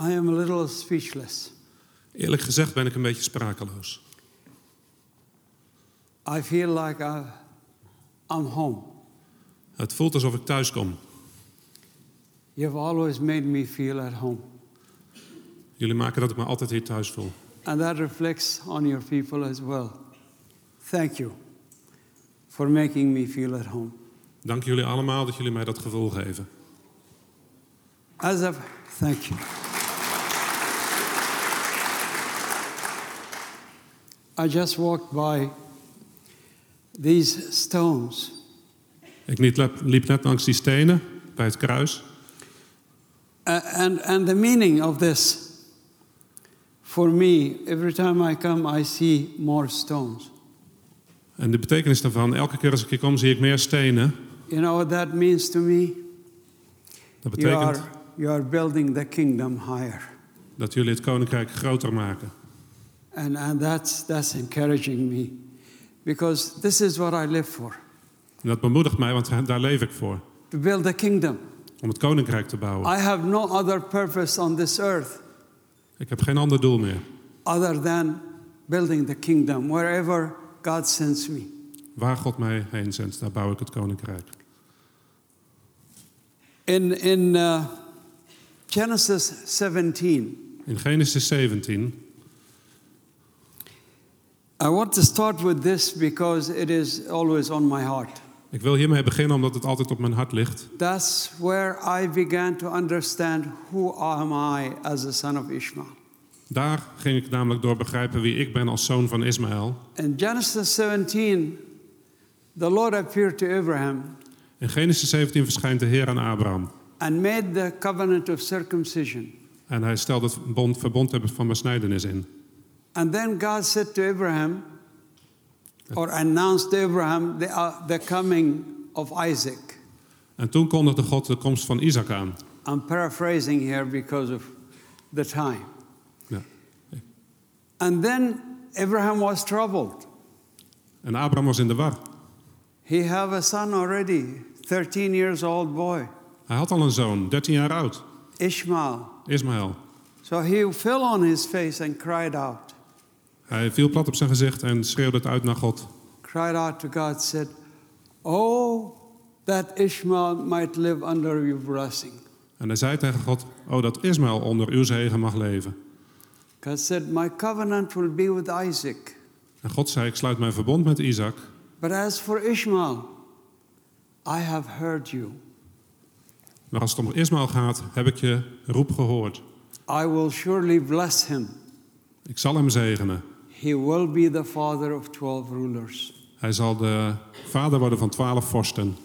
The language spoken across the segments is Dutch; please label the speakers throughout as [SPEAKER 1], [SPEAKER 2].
[SPEAKER 1] I am a little speechless.
[SPEAKER 2] Eerlijk gezegd ben ik een beetje sprakeloos.
[SPEAKER 1] I feel like I, I'm home.
[SPEAKER 2] Het voelt alsof ik thuis kom.
[SPEAKER 1] You've always made me feel at home.
[SPEAKER 2] Jullie maken dat ik me altijd hier thuis voel.
[SPEAKER 1] And that reflects on your people as well. Thank you for making me feel at home.
[SPEAKER 2] Dank jullie allemaal dat jullie mij dat gevoel geven.
[SPEAKER 1] As a thank you. I just walked by these stones
[SPEAKER 2] Ik liep net langs die stenen bij het kruis.
[SPEAKER 1] Uh, and, and the meaning of this, for me, every time I come, I see more stones.
[SPEAKER 2] En de betekenis daarvan, elke keer als ik hier kom, zie ik meer stenen.
[SPEAKER 1] You know what that means to me?
[SPEAKER 2] Dat
[SPEAKER 1] You are,
[SPEAKER 2] betekent
[SPEAKER 1] you are building the kingdom higher.
[SPEAKER 2] dat jullie het koninkrijk groter maken.
[SPEAKER 1] And, and that's, that's encouraging me because this is what I live for
[SPEAKER 2] En dat bemoedigt mij, want daar leef ik voor.
[SPEAKER 1] to build the kingdom.
[SPEAKER 2] Om het koninkrijk te bouwen.
[SPEAKER 1] I have no other purpose on this earth
[SPEAKER 2] Ik heb geen ander doel meer.
[SPEAKER 1] other than building the kingdom wherever God sends me.
[SPEAKER 2] Waar God mij heen zendt, daar bouw ik het koninkrijk.
[SPEAKER 1] In, in uh, Genesis 17,
[SPEAKER 2] In Genesis 17
[SPEAKER 1] I want to start with this because it is always on my heart.
[SPEAKER 2] Ik wil hiermee beginnen omdat het altijd op mijn hart ligt.
[SPEAKER 1] That's where I began to understand who am I as a son of Ishmael.
[SPEAKER 2] Daar ging ik namelijk door begrijpen wie ik ben als zoon van Ismaël.
[SPEAKER 1] In Genesis 17, the Lord appeared to Abraham
[SPEAKER 2] In Genesis 17 verschijnt de Heer aan Abraham.
[SPEAKER 1] and made the covenant of circumcision.
[SPEAKER 2] En hij stelt het bond, verbond hebben van besnijdenis in.
[SPEAKER 1] And then God said to Abraham, or announced to Abraham the, uh, the coming of Isaac.
[SPEAKER 2] En toen kondigde God de komst van Isaac aan.
[SPEAKER 1] I'm paraphrasing here because of the time.
[SPEAKER 2] Ja.
[SPEAKER 1] And then Abraham was troubled.
[SPEAKER 2] En Abraham was in de war.
[SPEAKER 1] He have a son already, 13 years old boy,
[SPEAKER 2] Hij had al een zoon, 13 jaar oud,
[SPEAKER 1] Ishmael.
[SPEAKER 2] Ismaël.
[SPEAKER 1] So he fell on his face and cried out.
[SPEAKER 2] Hij viel plat op zijn gezicht en schreeuwde het uit naar God.
[SPEAKER 1] Cried out to God, said, Oh, that Ishmael might live under your blessing.
[SPEAKER 2] En hij zei tegen God, oh dat Ismaël onder uw zegen mag leven.
[SPEAKER 1] God said, My covenant will be with Isaac.
[SPEAKER 2] En God zei, ik sluit mijn verbond met Isaac.
[SPEAKER 1] But as for Ishmael, I have heard you.
[SPEAKER 2] Maar als het om Ismaël gaat, heb ik je roep gehoord.
[SPEAKER 1] I will surely bless him.
[SPEAKER 2] Ik zal hem zegenen.
[SPEAKER 1] He will be the father of 12 rulers.
[SPEAKER 2] Hij zal de vader worden van twaalf vorsten.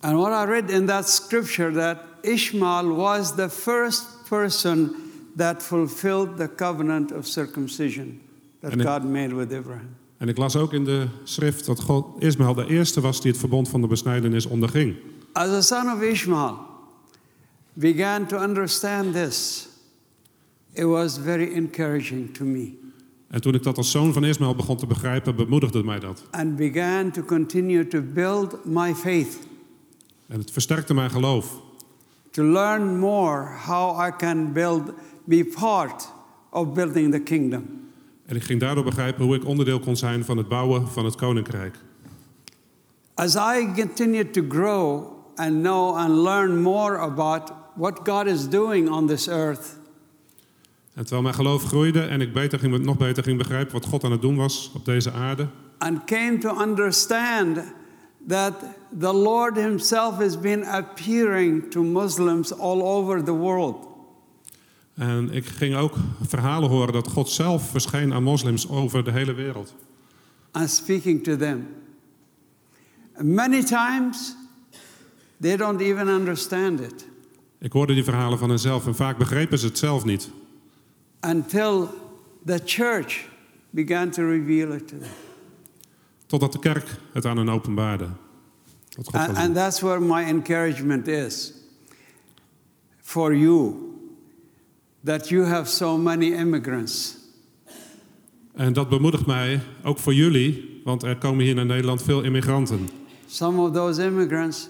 [SPEAKER 1] And what I read in that scripture that Ishmael was the first person that fulfilled the covenant of circumcision that
[SPEAKER 2] it-
[SPEAKER 1] God made with Abraham.
[SPEAKER 2] En ik las ook in de schrift dat God, Ismaël de eerste was die het verbond van de besnijdenis onderging.
[SPEAKER 1] As a son of Ishmael, began to understand this. It was very encouraging to me
[SPEAKER 2] En toen ik dat als zoon van Ismaël begon te begrijpen, bemoedigde mij dat.
[SPEAKER 1] and began to continue to build my faith,
[SPEAKER 2] En het versterkte mijn geloof.
[SPEAKER 1] to learn more how I can build, be part of building the kingdom.
[SPEAKER 2] En ik ging daardoor begrijpen hoe ik onderdeel kon zijn van het bouwen van het koninkrijk.
[SPEAKER 1] As I continue to grow and know and learn more about what God is doing on this earth,
[SPEAKER 2] En terwijl mijn geloof groeide en ik beter ging, nog beter ging begrijpen wat God aan het doen was op deze aarde,
[SPEAKER 1] and came to understand that the Lord Himself has been appearing to Muslims all over the world.
[SPEAKER 2] En ik ging ook verhalen horen dat God zelf verscheen aan moslims over de hele wereld.
[SPEAKER 1] and speaking to them. Many times they don't even understand it.
[SPEAKER 2] Ik hoorde die verhalen van henzelf en vaak begrepen ze het zelf niet.
[SPEAKER 1] Until the church began to reveal it to them.
[SPEAKER 2] Totdat de kerk het aan hen openbaarde.
[SPEAKER 1] And, and that's where my encouragement is for you that you have so many immigrants.
[SPEAKER 2] En dat bemoedigt mij ook voor jullie, want er komen hier naar Nederland veel immigranten.
[SPEAKER 1] Some of those immigrants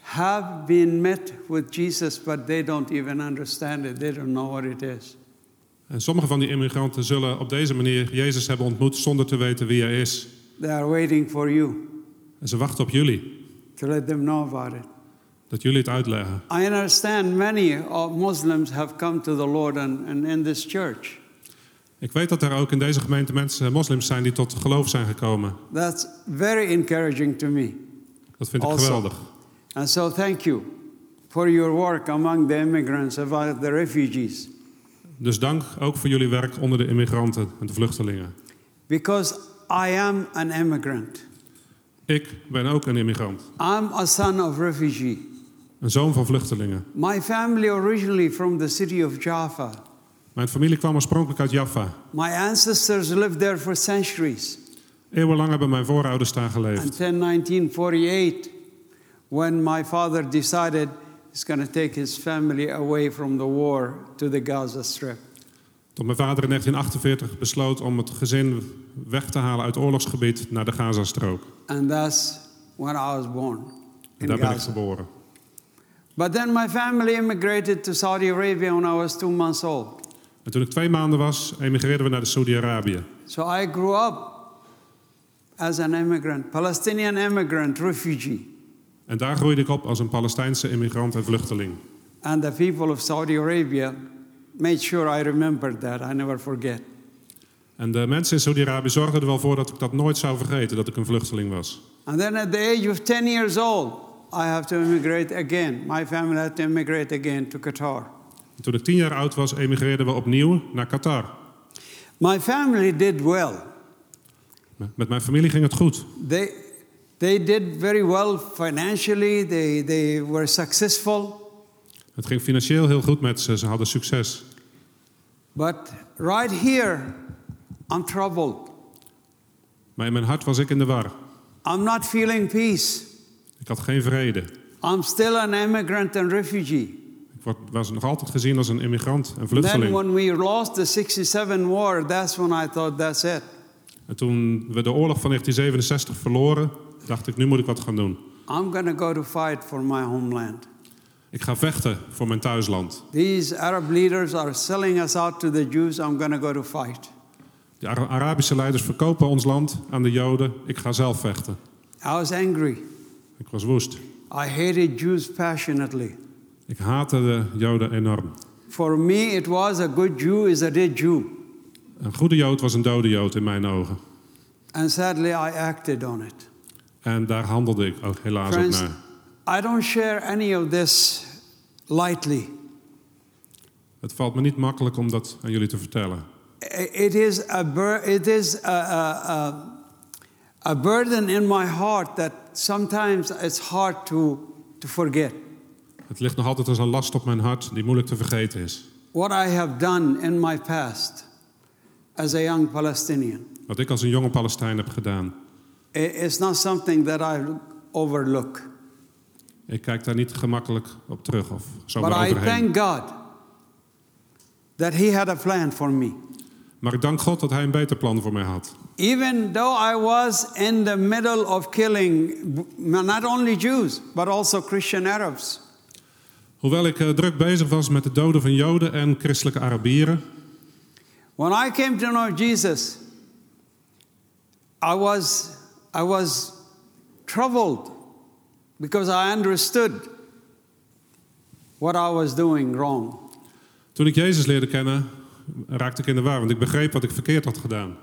[SPEAKER 1] have been met with Jesus, but they don't even understand it. They don't know what it is.
[SPEAKER 2] En sommige van die immigranten zullen op deze manier Jezus hebben ontmoet zonder te weten wie hij is.
[SPEAKER 1] They are waiting for you
[SPEAKER 2] En ze wachten op jullie,
[SPEAKER 1] to let them know about it.
[SPEAKER 2] dat jullie het uitleggen.
[SPEAKER 1] I understand many of Muslims have come to the Lord and, and in this church.
[SPEAKER 2] Ik weet dat er ook in deze gemeente mensen, moslims zijn die tot geloof zijn gekomen.
[SPEAKER 1] That's very encouraging to me.
[SPEAKER 2] Dat vind ik
[SPEAKER 1] Also.
[SPEAKER 2] geweldig.
[SPEAKER 1] And so, thank you for your work among the immigrants, about the refugees.
[SPEAKER 2] Dus dank ook voor jullie werk onder de immigranten en de vluchtelingen.
[SPEAKER 1] Because I am an immigrant.
[SPEAKER 2] Ik ben ook een immigrant,
[SPEAKER 1] I'm a son of refugee.
[SPEAKER 2] een zoon van vluchtelingen.
[SPEAKER 1] My family originally from the city of Jaffa.
[SPEAKER 2] Mijn familie kwam oorspronkelijk uit Jaffa.
[SPEAKER 1] My ancestors lived there for centuries.
[SPEAKER 2] Eeuwenlang hebben mijn voorouders daar geleefd.
[SPEAKER 1] Until 1948, when my father decided he's going to take his family away from the war to the Gaza Strip.
[SPEAKER 2] Tot mijn vader in 1948 besloot om het gezin weg te halen uit oorlogsgebied naar de Gazastrook.
[SPEAKER 1] And that's when I was born
[SPEAKER 2] En
[SPEAKER 1] in
[SPEAKER 2] daar ben ik
[SPEAKER 1] Gaza.
[SPEAKER 2] geboren.
[SPEAKER 1] But then my family immigrated to Saudi Arabia when I was two months old.
[SPEAKER 2] En toen ik twee maanden was, emigreerden we naar de Saudi-Arabië.
[SPEAKER 1] So I grew up as an immigrant, Palestinian immigrant, refugee.
[SPEAKER 2] En daar groeide ik op als een Palestijnse immigrant en vluchteling.
[SPEAKER 1] And the people of Saudi Arabia made sure I remembered that. I never forget.
[SPEAKER 2] En de mensen in Saudi-Arabië zorgden er wel voor dat ik dat nooit zou vergeten, dat ik een vluchteling was.
[SPEAKER 1] And then at the age of 10 years old, I have to immigrate again. My family had to immigrate again to Qatar.
[SPEAKER 2] En toen ik tien jaar oud was, emigreerden we opnieuw naar Qatar.
[SPEAKER 1] My family did well.
[SPEAKER 2] Met mijn familie ging het goed.
[SPEAKER 1] They, they did very well financially, they, they were successful.
[SPEAKER 2] Het ging financieel heel goed met ze, ze hadden succes.
[SPEAKER 1] But right here, I'm troubled.
[SPEAKER 2] Maar in mijn hart was ik in de war.
[SPEAKER 1] I'm not feeling peace.
[SPEAKER 2] Ik had geen vrede.
[SPEAKER 1] I'm still an immigrant and refugee.
[SPEAKER 2] Ik was nog altijd gezien als een immigrant en
[SPEAKER 1] Then,
[SPEAKER 2] vluchteling.
[SPEAKER 1] when we lost the 67 war, that's when I thought, that's it.
[SPEAKER 2] En toen we de oorlog van 1967 verloren, dacht ik, nu moet ik wat gaan doen.
[SPEAKER 1] I'm to go to fight for my homeland.
[SPEAKER 2] Ik ga vechten voor mijn thuisland.
[SPEAKER 1] These Arab leaders are selling us out to the Jews. I'm to go to fight.
[SPEAKER 2] De Ara- Arabische leiders verkopen ons land aan de Joden. Ik ga zelf vechten.
[SPEAKER 1] I was angry.
[SPEAKER 2] Ik was woest.
[SPEAKER 1] I hated Jews passionately.
[SPEAKER 2] Ik haatte de Joden enorm.
[SPEAKER 1] For me, it was a good Jew is a dead Jew.
[SPEAKER 2] Een goede Jood was een dode Jood in mijn ogen.
[SPEAKER 1] And sadly, I acted on it.
[SPEAKER 2] En daar handelde ik ook helaas op
[SPEAKER 1] Friends,
[SPEAKER 2] naar.
[SPEAKER 1] I don't share any of this lightly.
[SPEAKER 2] Het valt me niet makkelijk om dat aan jullie te vertellen.
[SPEAKER 1] It is a, it is a, a, a, a burden in my heart that sometimes it's hard to, to forget.
[SPEAKER 2] Het ligt nog altijd als een last op mijn hart die moeilijk te vergeten is.
[SPEAKER 1] What I have done in my past as a young Palestinian
[SPEAKER 2] Wat ik als een jonge Palestijn heb gedaan.
[SPEAKER 1] I- is not something that I overlook.
[SPEAKER 2] Ik kijk daar niet gemakkelijk op terug of
[SPEAKER 1] But
[SPEAKER 2] zomaar
[SPEAKER 1] I thank God that He had a plan for me.
[SPEAKER 2] Maar ik dank God dat Hij een beter plan voor mij had.
[SPEAKER 1] Even though I was in the middle of killing not only Jews, but also Christian Arabs.
[SPEAKER 2] Hoewel ik eh, druk bezig was met het doden van Joden en christelijke Arabieren,
[SPEAKER 1] When I came to know Jesus, I was, I was troubled because I understood what I was doing wrong.
[SPEAKER 2] toen ik Jezus leerde kennen, raakte ik in de war, want ik begreep wat ik verkeerd had gedaan.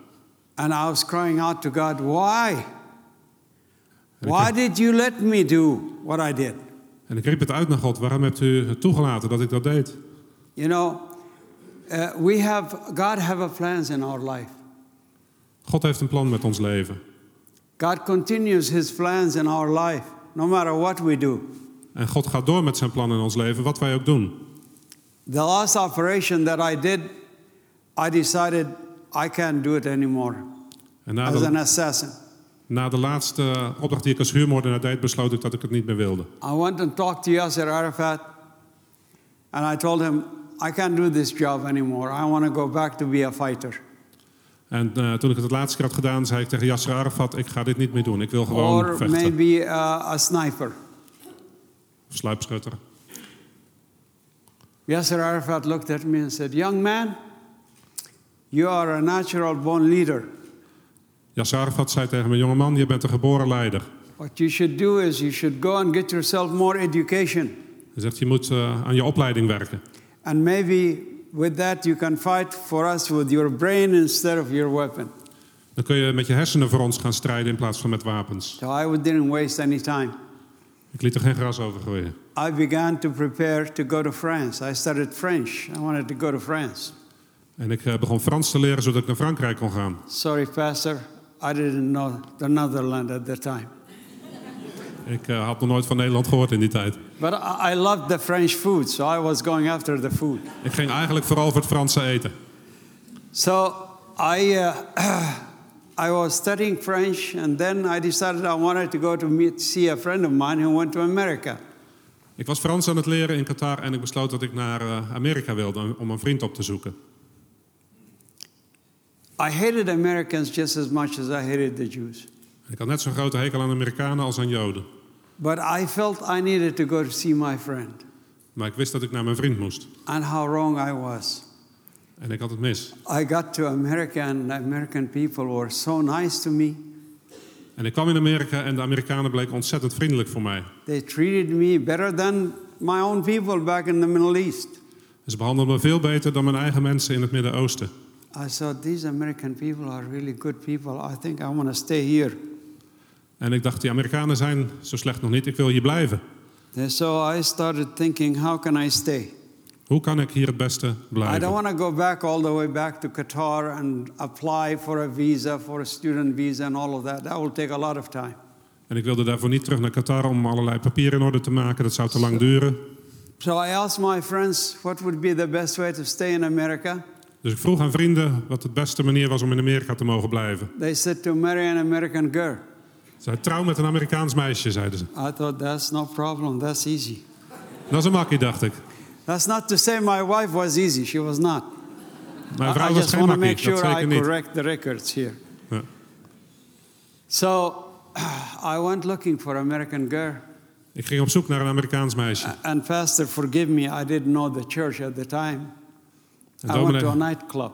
[SPEAKER 1] And I was crying out to God, Why? Why did you let me do what I did?
[SPEAKER 2] en ik riep het uit naar God, waarom hebt u het toegelaten dat ik dat deed?
[SPEAKER 1] You know, uh, we have, God have a plans in our life.
[SPEAKER 2] God heeft een plan met ons leven.
[SPEAKER 1] God continues His plans in our life, no matter what we do.
[SPEAKER 2] En God gaat door met zijn plan in ons leven, wat wij ook doen.
[SPEAKER 1] The last operation that I did, I decided I can't do it anymore
[SPEAKER 2] En na
[SPEAKER 1] as an
[SPEAKER 2] de,
[SPEAKER 1] assassin.
[SPEAKER 2] na de laatste opdracht die ik als huurmoordenaar deed, besloot ik dat ik het niet meer wilde.
[SPEAKER 1] I went and talked to Yasser Arafat, and I told him, I can't do this job anymore. I want to go back to be a fighter.
[SPEAKER 2] En eh, toen ik het het laatste keer had gedaan, zei ik tegen Yasser Arafat, ik ga dit niet meer doen. Ik wil gewoon
[SPEAKER 1] Or
[SPEAKER 2] vechten.
[SPEAKER 1] maybe uh, a sniper.
[SPEAKER 2] Of sluipschutter.
[SPEAKER 1] Yasser Arafat looked at me and said, Young man, you are a natural born leader.
[SPEAKER 2] Yasser Arafat zei tegen me, jongeman, je bent een geboren leider.
[SPEAKER 1] What you should do is you should go and get yourself more education.
[SPEAKER 2] Hij zegt, je moet eh, aan je opleiding werken.
[SPEAKER 1] And maybe with that you can fight for us with your brain instead of your weapon.
[SPEAKER 2] Dan kun je met je hersenen voor ons gaan strijden in plaats van met wapens.
[SPEAKER 1] So I didn't waste any time.
[SPEAKER 2] Ik liet er geen gras over groeien.
[SPEAKER 1] I began to prepare to go to France. I studied French. I wanted to go to France.
[SPEAKER 2] En ik eh, begon Frans te leren zodat ik naar Frankrijk kon gaan.
[SPEAKER 1] Sorry, Pastor, I didn't know the Netherlands at the time.
[SPEAKER 2] Ik eh, had nog nooit van Nederland gehoord in die tijd.
[SPEAKER 1] But I, I loved the French food, so I was going after the food.
[SPEAKER 2] Ik ging eigenlijk vooral voor het Franse eten.
[SPEAKER 1] So I, uh, I was studying French, and then I decided I wanted to go to meet, see a friend of mine who went to America.
[SPEAKER 2] Ik was Frans aan het leren in Qatar en ik besloot dat ik naar eh, Amerika wilde om een vriend op te zoeken.
[SPEAKER 1] I hated Americans just as much as I hated the Jews.
[SPEAKER 2] Ik had net zo'n grote hekel aan Amerikanen als aan Joden.
[SPEAKER 1] But I felt I needed to go to see my friend
[SPEAKER 2] Maar ik wist dat ik naar mijn vriend moest.
[SPEAKER 1] and how wrong I was.
[SPEAKER 2] En ik had het mis.
[SPEAKER 1] I got to America, and the American people were so nice to me.
[SPEAKER 2] En ik kwam in Amerika en de Amerikanen bleken ontzettend vriendelijk voor mij.
[SPEAKER 1] They treated me better than my own people back in the Middle East.
[SPEAKER 2] Ze behandelden me veel beter dan mijn eigen mensen in het Midden-Oosten.
[SPEAKER 1] I thought, these American people are really good people. I think I want to stay here.
[SPEAKER 2] En ik dacht, die Amerikanen zijn zo slecht nog niet, ik wil hier blijven.
[SPEAKER 1] And so I started thinking, how can I stay?
[SPEAKER 2] Hoe kan ik hier het beste
[SPEAKER 1] I don't
[SPEAKER 2] blijven?
[SPEAKER 1] want to go back all the way back to Qatar and apply for a visa, for a student visa, and all of that. That will take a lot of time.
[SPEAKER 2] En ik wilde daarvoor niet terug naar Qatar om allerlei papieren in orde te maken. Dat zou te lang duren.
[SPEAKER 1] So I asked my friends what would be the best way to stay in America.
[SPEAKER 2] Dus ik vroeg aan vrienden wat de beste manier was om in Amerika te mogen blijven.
[SPEAKER 1] They said to marry an American girl.
[SPEAKER 2] Zij trouw met een Amerikaans meisje, zeiden ze.
[SPEAKER 1] I thought that's no problem. That's easy.
[SPEAKER 2] Dat is een makkie, dacht ik.
[SPEAKER 1] That's not to say my wife was easy. She was not.
[SPEAKER 2] Mijn
[SPEAKER 1] I,
[SPEAKER 2] vrouw
[SPEAKER 1] I
[SPEAKER 2] was geen makkie,
[SPEAKER 1] make
[SPEAKER 2] dat
[SPEAKER 1] sure I
[SPEAKER 2] zeker niet.
[SPEAKER 1] correct the records here.
[SPEAKER 2] Ja.
[SPEAKER 1] So I went looking for American girl.
[SPEAKER 2] Ik ging op zoek naar een Amerikaans meisje.
[SPEAKER 1] And pastor, forgive me, I didn't know the church at the time.
[SPEAKER 2] En
[SPEAKER 1] I went to a nightclub.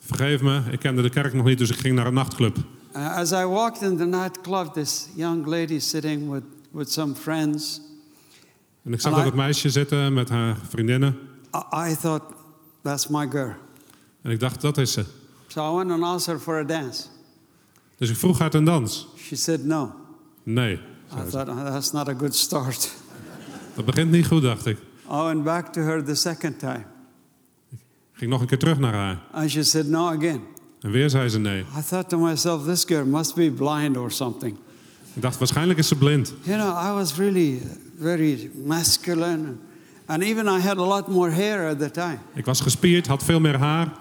[SPEAKER 2] vergeef me, ik kende de kerk nog niet, dus ik ging naar een nachtclub.
[SPEAKER 1] Uh, as I walked in the nightclub, this young lady sitting with, with some friends.
[SPEAKER 2] En ik zag dat het meisje zitten met haar vriendinnen.
[SPEAKER 1] I, I thought, that's my girl.
[SPEAKER 2] En ik dacht, dat is ze.
[SPEAKER 1] So I went and asked her for a dance.
[SPEAKER 2] Dus ik vroeg haar ten dans.
[SPEAKER 1] She said no.
[SPEAKER 2] Nee.
[SPEAKER 1] I thought, "Oh, that's not a good start.
[SPEAKER 2] Dat begint niet goed, dacht ik.
[SPEAKER 1] I went back to her the second time.
[SPEAKER 2] Ik ging nog een keer terug naar haar.
[SPEAKER 1] And she said no again.
[SPEAKER 2] En weer zei ze nee.
[SPEAKER 1] I thought to myself, this girl must be blind or something.
[SPEAKER 2] Ik dacht, waarschijnlijk is ze blind.
[SPEAKER 1] You know, I was really very masculine. And even I had a lot more hair at the time.
[SPEAKER 2] Ik was gespierd, had veel meer haar.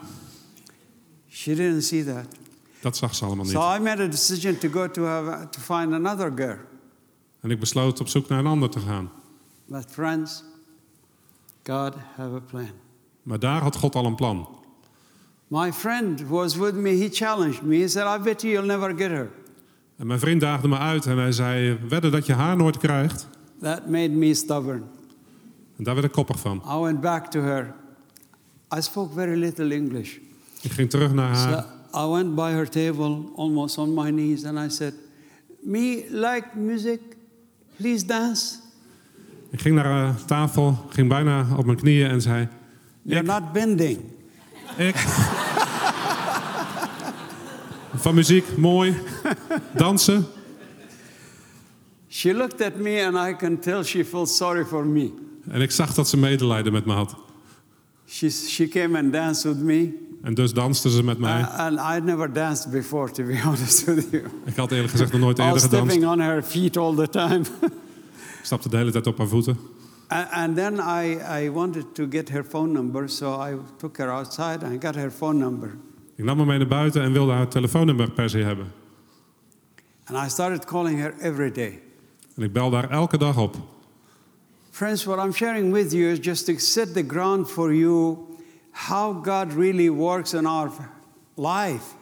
[SPEAKER 1] She didn't see that.
[SPEAKER 2] Dat zag ze allemaal
[SPEAKER 1] So
[SPEAKER 2] niet.
[SPEAKER 1] I made a decision to go to, have, to find another girl.
[SPEAKER 2] En ik besloot op zoek naar een ander te gaan.
[SPEAKER 1] But friends, God have a plan.
[SPEAKER 2] Maar daar had God al een plan.
[SPEAKER 1] My friend who was with me, he challenged me. He said, I bet you you'll never get her.
[SPEAKER 2] En mijn vriend daagde me uit en hij zei: Wedden dat je haar nooit krijgt.
[SPEAKER 1] That made me stubborn.
[SPEAKER 2] En daar werd ik koppig van.
[SPEAKER 1] I went back to her. I spoke very little English.
[SPEAKER 2] Ik ging terug naar
[SPEAKER 1] So
[SPEAKER 2] haar.
[SPEAKER 1] I went by her table, almost on my knees, and I said, Me like music, please dance.
[SPEAKER 2] Ik ging naar haar tafel, ging bijna op mijn knieën en zei:
[SPEAKER 1] You're
[SPEAKER 2] Ik,
[SPEAKER 1] not bending.
[SPEAKER 2] Ik. Van muziek, mooi. Dansen.
[SPEAKER 1] She looked at me, and I can tell she felt sorry for me.
[SPEAKER 2] En ik zag dat ze medelijden met me had.
[SPEAKER 1] She, she came and danced with me,
[SPEAKER 2] En dus danste ze met mij.
[SPEAKER 1] uh, and I'd never danced before, to be honest with you.
[SPEAKER 2] Ik had eerlijk gezegd nog nooit
[SPEAKER 1] I was
[SPEAKER 2] eerder gedanst.
[SPEAKER 1] stepping on her feet all the time.
[SPEAKER 2] Stapte de hele tijd op haar voeten.
[SPEAKER 1] And, then I, I wanted to get her phone number, so I took her outside and got her phone number.
[SPEAKER 2] Ik nam haar mee naar buiten en wilde haar telefoonnummer per se hebben.
[SPEAKER 1] And I started calling her every day.
[SPEAKER 2] En ik belde haar elke dag op.
[SPEAKER 1] Friends, what I'm sharing with you is just to set the ground for you how God really works in our life,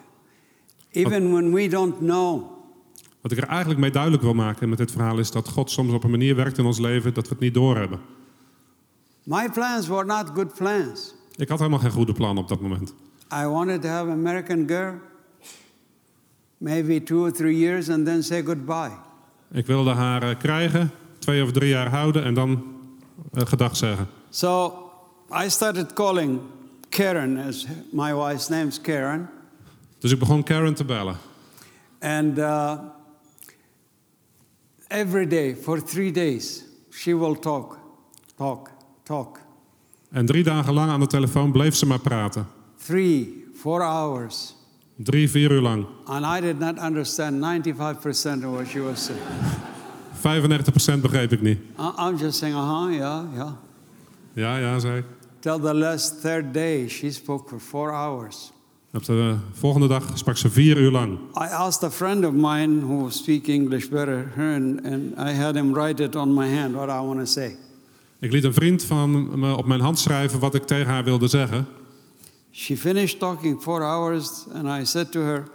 [SPEAKER 1] even when we don't know.
[SPEAKER 2] Wat ik er eigenlijk mee duidelijk wil maken met dit verhaal is dat God soms op een manier werkt in ons leven dat we het niet doorhebben.
[SPEAKER 1] My plans were not good plans.
[SPEAKER 2] Ik had helemaal geen goede plan op dat moment.
[SPEAKER 1] I wanted to have an American girl, maybe two or three years, and then say goodbye.
[SPEAKER 2] Ik wilde haar eh, krijgen, twee of drie jaar houden en dan eh, gedag zeggen.
[SPEAKER 1] So I started calling Karen, as my wife's name's Karen,
[SPEAKER 2] Dus ik begon Karen te bellen.
[SPEAKER 1] and uh, every day for three days she will talk, talk, talk.
[SPEAKER 2] En drie dagen lang aan de telefoon bleef ze maar praten.
[SPEAKER 1] Three, four hours.
[SPEAKER 2] Drie, vier uur lang.
[SPEAKER 1] And I did not understand 95% of what she was saying.
[SPEAKER 2] 35% begreep ik niet.
[SPEAKER 1] I'm just saying, uh huh, yeah, yeah.
[SPEAKER 2] Ja, ja, zei.
[SPEAKER 1] Till the last third day, she spoke for four hours.
[SPEAKER 2] Op de volgende dag sprak ze vier uur lang.
[SPEAKER 1] I asked a friend of mine who speaks English better, and, and I had him write it on my hand what I want to say.
[SPEAKER 2] Ik liet een vriend van me op mijn hand schrijven wat ik tegen haar wilde zeggen.
[SPEAKER 1] She finished talking four hours, and I said to her,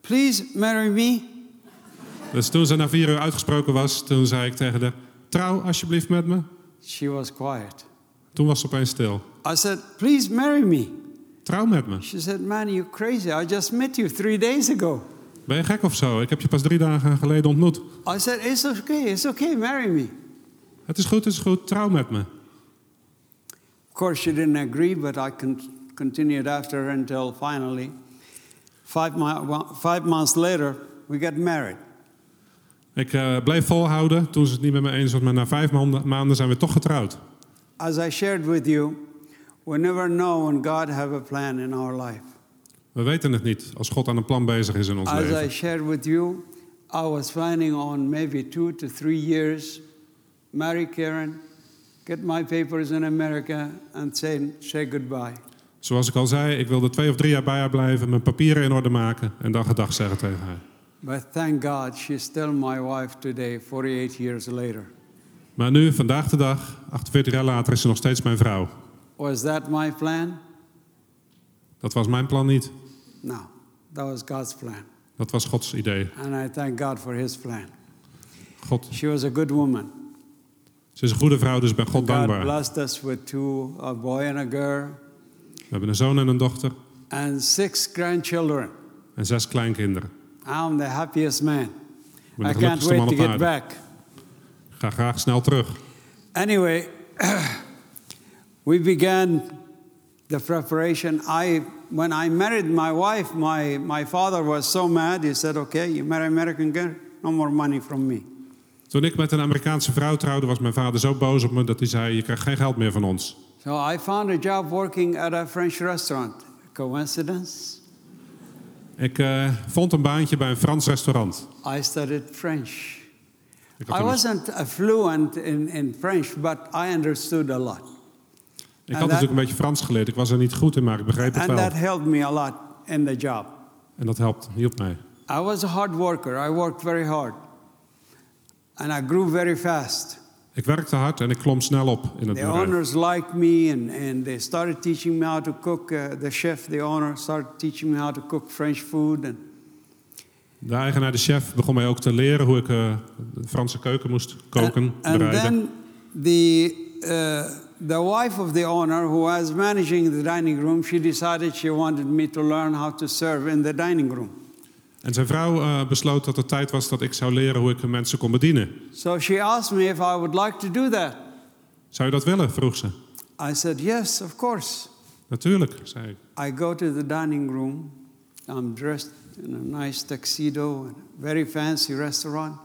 [SPEAKER 1] Please marry me.
[SPEAKER 2] Dus toen ze na vier uur uitgesproken was, toen zei ik tegen haar... Trouw alsjeblieft met me.
[SPEAKER 1] She was quiet.
[SPEAKER 2] Toen was ze opeens stil.
[SPEAKER 1] I said, Please marry me.
[SPEAKER 2] Trouw met me.
[SPEAKER 1] She said, Man, you're crazy. I just met you three days ago.
[SPEAKER 2] Ben je gek of zo? Ik heb je pas drie dagen geleden ontmoet.
[SPEAKER 1] I said, It's okay, it's okay, marry me.
[SPEAKER 2] Het is goed, het is goed. Trouw met me.
[SPEAKER 1] Of course, she didn't agree, but I con- continued after her until finally, five, five months later, we got married.
[SPEAKER 2] Ik eh, bleef volhouden toen ze het niet met me eens was. Maar na vijf maanden, maanden zijn we toch getrouwd.
[SPEAKER 1] As I shared with you, we never know when God have a plan in our life.
[SPEAKER 2] We weten het niet als God aan een plan bezig is in ons
[SPEAKER 1] As I
[SPEAKER 2] leven.
[SPEAKER 1] shared with you, I was planning on maybe two to three years, marry Karen, get my papers in America, and say, say goodbye.
[SPEAKER 2] Zoals ik al zei, ik wilde twee of drie jaar bij haar blijven, mijn papieren in orde maken en dan gedag zeggen tegen haar.
[SPEAKER 1] But thank God, she's still my wife today, 48 years later.
[SPEAKER 2] Maar nu, vandaag de dag, 48 jaar later, is ze nog steeds mijn vrouw.
[SPEAKER 1] Was that my plan?
[SPEAKER 2] Dat was mijn plan niet.
[SPEAKER 1] No, that was God's plan.
[SPEAKER 2] Dat was Gods idee.
[SPEAKER 1] And I thank God for his plan.
[SPEAKER 2] God,
[SPEAKER 1] She was a good woman.
[SPEAKER 2] ze is een goede vrouw, dus ik ben God
[SPEAKER 1] God
[SPEAKER 2] dankbaar.
[SPEAKER 1] blessed us with two, a boy and a girl,
[SPEAKER 2] We hebben een zoon en een dochter
[SPEAKER 1] and six grandchildren.
[SPEAKER 2] en zes kleinkinderen.
[SPEAKER 1] I'm the happiest man.
[SPEAKER 2] Ik ben
[SPEAKER 1] I can't wait
[SPEAKER 2] man
[SPEAKER 1] to get back.
[SPEAKER 2] Ik ga graag snel terug.
[SPEAKER 1] Anyway, we began the preparation. I, when I married my wife, my, my father was so mad. He said, "Okay, you marry American girl, no more money from me."
[SPEAKER 2] Toen ik met een Amerikaanse vrouw trouwde, was mijn vader zo boos op me dat hij zei: Je krijgt geen geld meer van ons.
[SPEAKER 1] So I found a job working at a French restaurant. Coincidence?
[SPEAKER 2] Ik eh, vond een baantje bij een Frans restaurant.
[SPEAKER 1] I studied French.
[SPEAKER 2] Ik
[SPEAKER 1] I wasn't uh, fluent in, in French, but I understood a lot.
[SPEAKER 2] Ik had natuurlijk een beetje Frans geleerd. Ik was er niet goed in, maar ik begreep het
[SPEAKER 1] And that
[SPEAKER 2] wel.
[SPEAKER 1] helped me a lot in the job.
[SPEAKER 2] En dat helpt, hielp mij.
[SPEAKER 1] I was a hard worker. I worked very hard. And I grew very fast.
[SPEAKER 2] Ik werkte hard en ik klom snel op in het
[SPEAKER 1] The
[SPEAKER 2] bedrijf.
[SPEAKER 1] owners liked me and, and they started teaching me how to cook. Uh, the chef, the owner, started teaching me how to cook French food. And,
[SPEAKER 2] De eigenaar, de chef, begon mij ook te leren hoe ik eh, de Franse keuken moest koken,
[SPEAKER 1] and, and
[SPEAKER 2] bereiden.
[SPEAKER 1] then the, uh, the wife of the owner, who was managing the dining room, she decided she wanted me to learn how to serve in the dining room.
[SPEAKER 2] En zijn vrouw eh, besloot dat het tijd was dat ik zou leren hoe ik mensen kon bedienen.
[SPEAKER 1] So she asked me if I would like to do that.
[SPEAKER 2] Zou je dat willen? vroeg ze.
[SPEAKER 1] I said, yes, of course.
[SPEAKER 2] Natuurlijk, zei ik.
[SPEAKER 1] I go to the dining room. I'm dressed in a nice tuxedo, a very fancy restaurant.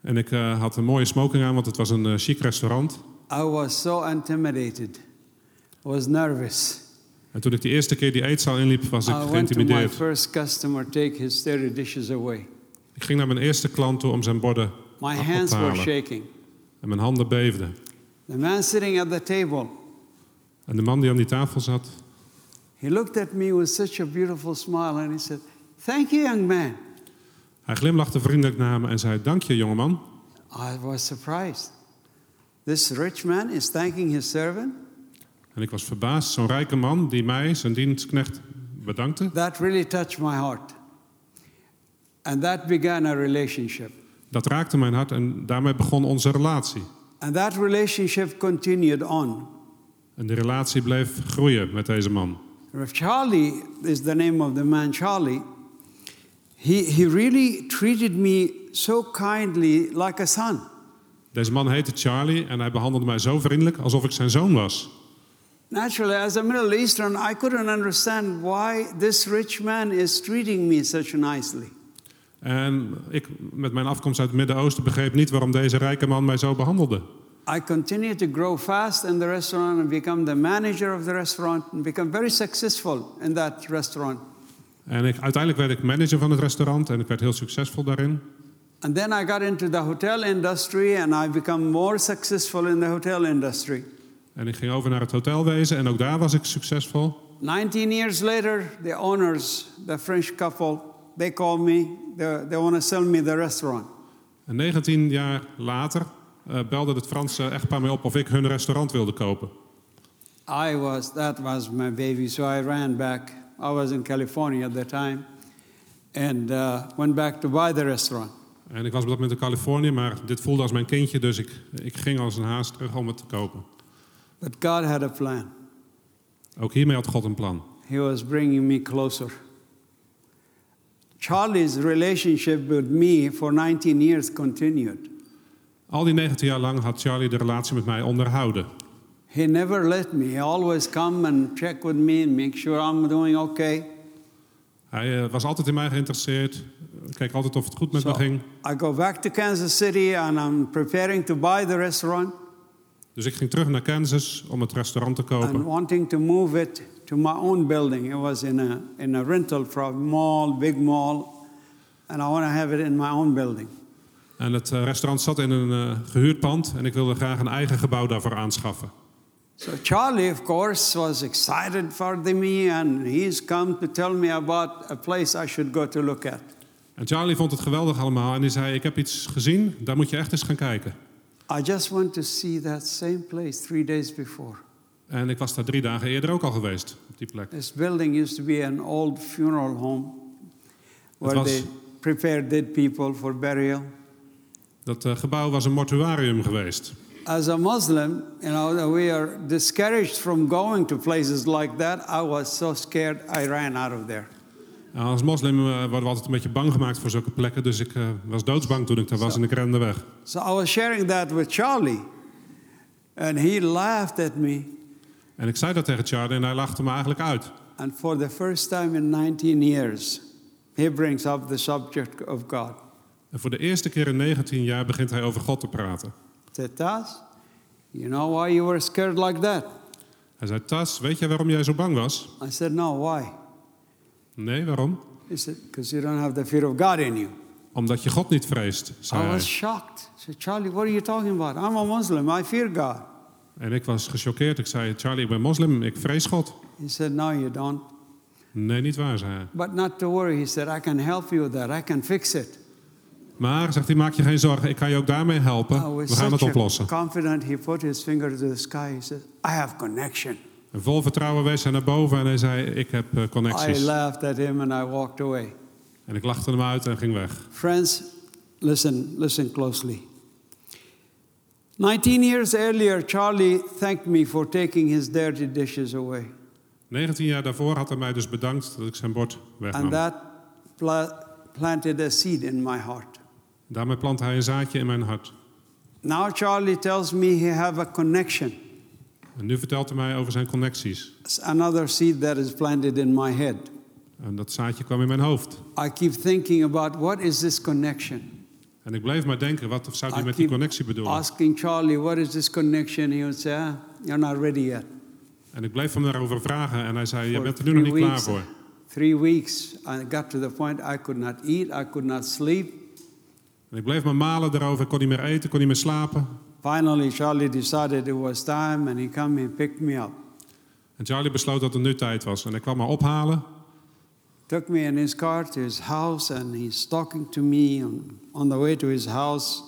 [SPEAKER 2] En ik eh, had een mooie smoking aan, want het was een eh, chic restaurant.
[SPEAKER 1] I was so intimidated. I was nervous.
[SPEAKER 2] En toen ik de eerste keer die eetzaal inliep, was ik geïntimideerd. Ik ging naar mijn eerste klant toe om zijn borden
[SPEAKER 1] My hands
[SPEAKER 2] te
[SPEAKER 1] were
[SPEAKER 2] halen.
[SPEAKER 1] shaking.
[SPEAKER 2] En mijn handen beefden.
[SPEAKER 1] The man sitting at the table,
[SPEAKER 2] En de man die aan die tafel zat,
[SPEAKER 1] he looked at me with such a beautiful smile and he said, Thank you, young man.
[SPEAKER 2] hij glimlachte vriendelijk naar me en zei: Dank je, jongeman.
[SPEAKER 1] I was surprised. This rich man is thanking his servant.
[SPEAKER 2] En ik was verbaasd. Zo'n rijke man die mij, zijn dienstknecht, bedankte.
[SPEAKER 1] That really touched my heart. And that began a relationship.
[SPEAKER 2] Dat raakte mijn hart en daarmee begon onze relatie.
[SPEAKER 1] And that relationship continued on.
[SPEAKER 2] En de relatie bleef groeien met deze man.
[SPEAKER 1] Charlie is the name of the man, Charlie. He, he really treated me so kindly like a son.
[SPEAKER 2] Deze man heette Charlie en hij behandelde mij zo vriendelijk alsof ik zijn zoon was.
[SPEAKER 1] Naturally, as a Middle Eastern, I couldn't understand why this rich man is treating me such nicely.
[SPEAKER 2] En ik, met mijn afkomst uit het Midden-Oosten, begreep niet waarom deze rijke man mij zo behandelde.
[SPEAKER 1] I continued to grow fast in the restaurant and become the manager of the restaurant and become very successful in that restaurant.
[SPEAKER 2] En ik, uiteindelijk werd ik manager van het restaurant en ik werd heel succesvol daarin.
[SPEAKER 1] And then I got into the hotel industry and I become more successful in the hotel industry.
[SPEAKER 2] En ik ging over naar het hotelwezen en ook daar was ik succesvol.
[SPEAKER 1] 19 years later, the owners, the French couple, they call me. They, they want to sell me the restaurant.
[SPEAKER 2] En 19 jaar later eh, belde het Franse echtpaar mij op of ik hun restaurant wilde kopen.
[SPEAKER 1] I was, that was my baby, so I ran back. I was in California at the time and uh, went back to buy the restaurant.
[SPEAKER 2] En ik was op dat moment in Californië, maar dit voelde als mijn kindje, dus ik, ik ging als een haast terug om het te kopen.
[SPEAKER 1] But God had a plan.
[SPEAKER 2] Ook hiermee had God een plan.
[SPEAKER 1] He was bringing me closer. Charlie's relationship with me for 19 years continued.
[SPEAKER 2] Al die 19 jaar lang had Charlie de relatie met mij onderhouden.
[SPEAKER 1] He never let me. He always come and check with me and make sure I'm doing okay.
[SPEAKER 2] Hij eh, was altijd in mij geïnteresseerd, keek altijd of het goed met
[SPEAKER 1] So
[SPEAKER 2] me ging.
[SPEAKER 1] I go back to Kansas City and I'm preparing to buy the restaurant
[SPEAKER 2] Dus ik ging terug naar Kansas om het restaurant te
[SPEAKER 1] and
[SPEAKER 2] kopen.
[SPEAKER 1] wanting to move it to my own building. It was in a, in a rental from mall, big mall, and I want to have it in my own building.
[SPEAKER 2] En het eh, restaurant zat in een eh, gehuurd pand en ik wilde graag een eigen gebouw daarvoor aanschaffen.
[SPEAKER 1] So Charlie, of course, was excited for me, and he's come to tell me about a place I should go to look at.
[SPEAKER 2] En Charlie vond het geweldig allemaal en hij zei: Ik heb iets gezien, daar moet je echt eens gaan kijken.
[SPEAKER 1] I just want to see that same place three days before.
[SPEAKER 2] En ik was daar drie dagen eerder ook al geweest, op die plek.
[SPEAKER 1] This building used to be an old funeral home where
[SPEAKER 2] was-
[SPEAKER 1] they prepare dead people for burial.
[SPEAKER 2] Dat eh, gebouw was een mortuarium geweest.
[SPEAKER 1] As a Muslim, you know, we are discouraged from going to places like that. I was so scared, I ran out of there.
[SPEAKER 2] En als moslim eh, worden we altijd een beetje bang gemaakt voor zulke plekken. Dus ik eh, was doodsbang toen ik daar was en ik rende weg.
[SPEAKER 1] So I was sharing that with Charlie, and he laughed at me.
[SPEAKER 2] En ik zei dat tegen Charlie en hij lachte me eigenlijk uit.
[SPEAKER 1] And for the first time in 19 years, he brings up the subject of God.
[SPEAKER 2] En voor de eerste keer in 19 jaar begint hij over God te praten.
[SPEAKER 1] He said, Tas, you know why you were scared like that?
[SPEAKER 2] Hij zei, Tas, weet jij waarom jij zo bang was?
[SPEAKER 1] I said, No, why?
[SPEAKER 2] Nee, waarom?
[SPEAKER 1] He said, Because you don't have the fear of God in you.
[SPEAKER 2] Omdat je God niet vreest, zei
[SPEAKER 1] I
[SPEAKER 2] hij.
[SPEAKER 1] was shocked. I said, Charlie, what are you talking about? I'm a Muslim. I fear God.
[SPEAKER 2] En ik was gechoqueerd. Ik zei, Charlie, ik ben moslim, ik vrees God.
[SPEAKER 1] He said, No, you don't.
[SPEAKER 2] Nee, niet waar, zei hij.
[SPEAKER 1] But not to worry. He said, I can help you with that. I can fix it.
[SPEAKER 2] Maar, zegt hij, maak je geen zorgen, ik kan je ook daarmee
[SPEAKER 1] I
[SPEAKER 2] helpen. We gaan het oplossen.
[SPEAKER 1] confident. He put his finger to the sky. He said, I have connection.
[SPEAKER 2] En vol vertrouwen wees hij naar boven en hij zei, ik heb eh,
[SPEAKER 1] I
[SPEAKER 2] connecties.
[SPEAKER 1] laughed at him and I walked away.
[SPEAKER 2] En ik lachte hem uit en ging weg.
[SPEAKER 1] Friends, listen, listen closely. 19 years earlier, Charlie thanked me for taking his dirty dishes away.
[SPEAKER 2] 19 jaar daarvoor had hij mij dus bedankt dat ik zijn bord
[SPEAKER 1] And
[SPEAKER 2] wegnam.
[SPEAKER 1] that pla- planted a seed in my heart.
[SPEAKER 2] Daarmee plant hij een zaadje in mijn hart.
[SPEAKER 1] Now Charlie tells me he have a connection.
[SPEAKER 2] En nu vertelt hij mij over zijn connecties.
[SPEAKER 1] It's another seed that is planted in my head.
[SPEAKER 2] En dat zaadje kwam in mijn hoofd.
[SPEAKER 1] I keep thinking about what is this connection?
[SPEAKER 2] En ik bleef maar denken, wat zou hij met die connectie bedoelen?
[SPEAKER 1] asking Charlie, what is this connection? He would say, ah, you're not ready yet.
[SPEAKER 2] En ik bleef hem daarover vragen en hij zei, je bent er nu nog niet klaar voor.
[SPEAKER 1] Three weeks, I got to the point I could not eat, I could not sleep.
[SPEAKER 2] En ik bleef maar malen daarover, ik kon niet meer eten, kon niet meer slapen.
[SPEAKER 1] finally, Charlie decided it was time and he came and picked me up.
[SPEAKER 2] En Charlie besloot dat het nu tijd was. En hij kwam me ophalen.
[SPEAKER 1] Took me in his car to his house and he's talking to me on, on the way to his house,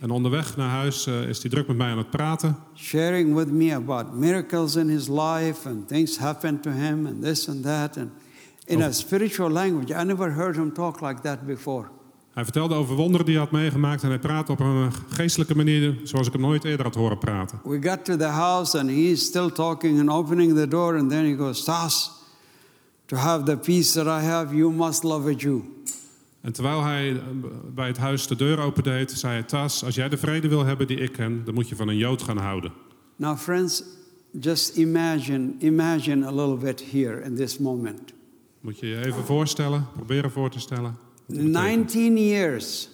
[SPEAKER 2] En onderweg naar huis eh, is hij druk met mij aan het praten.
[SPEAKER 1] sharing with me about miracles in his life and things happened to him and this and that. And in a spiritual language, I never heard him talk like that before.
[SPEAKER 2] Hij vertelde over wonderen die hij had meegemaakt. En hij praatte op een geestelijke manier zoals ik hem nooit eerder had horen praten.
[SPEAKER 1] We got to the house and he's still talking and opening the door, and then he goes, Tas, to have the peace that I have, you must love a Jew.
[SPEAKER 2] En terwijl hij eh, bij het huis de deur opendeed, zei hij... Tas, als jij de vrede wil hebben die ik ken, dan moet je van een Jood gaan houden.
[SPEAKER 1] Now, friends, just imagine, imagine a little bit here in this moment.
[SPEAKER 2] Moet je je even voorstellen, proberen voor te stellen. Wat het betekent.
[SPEAKER 1] 19 years,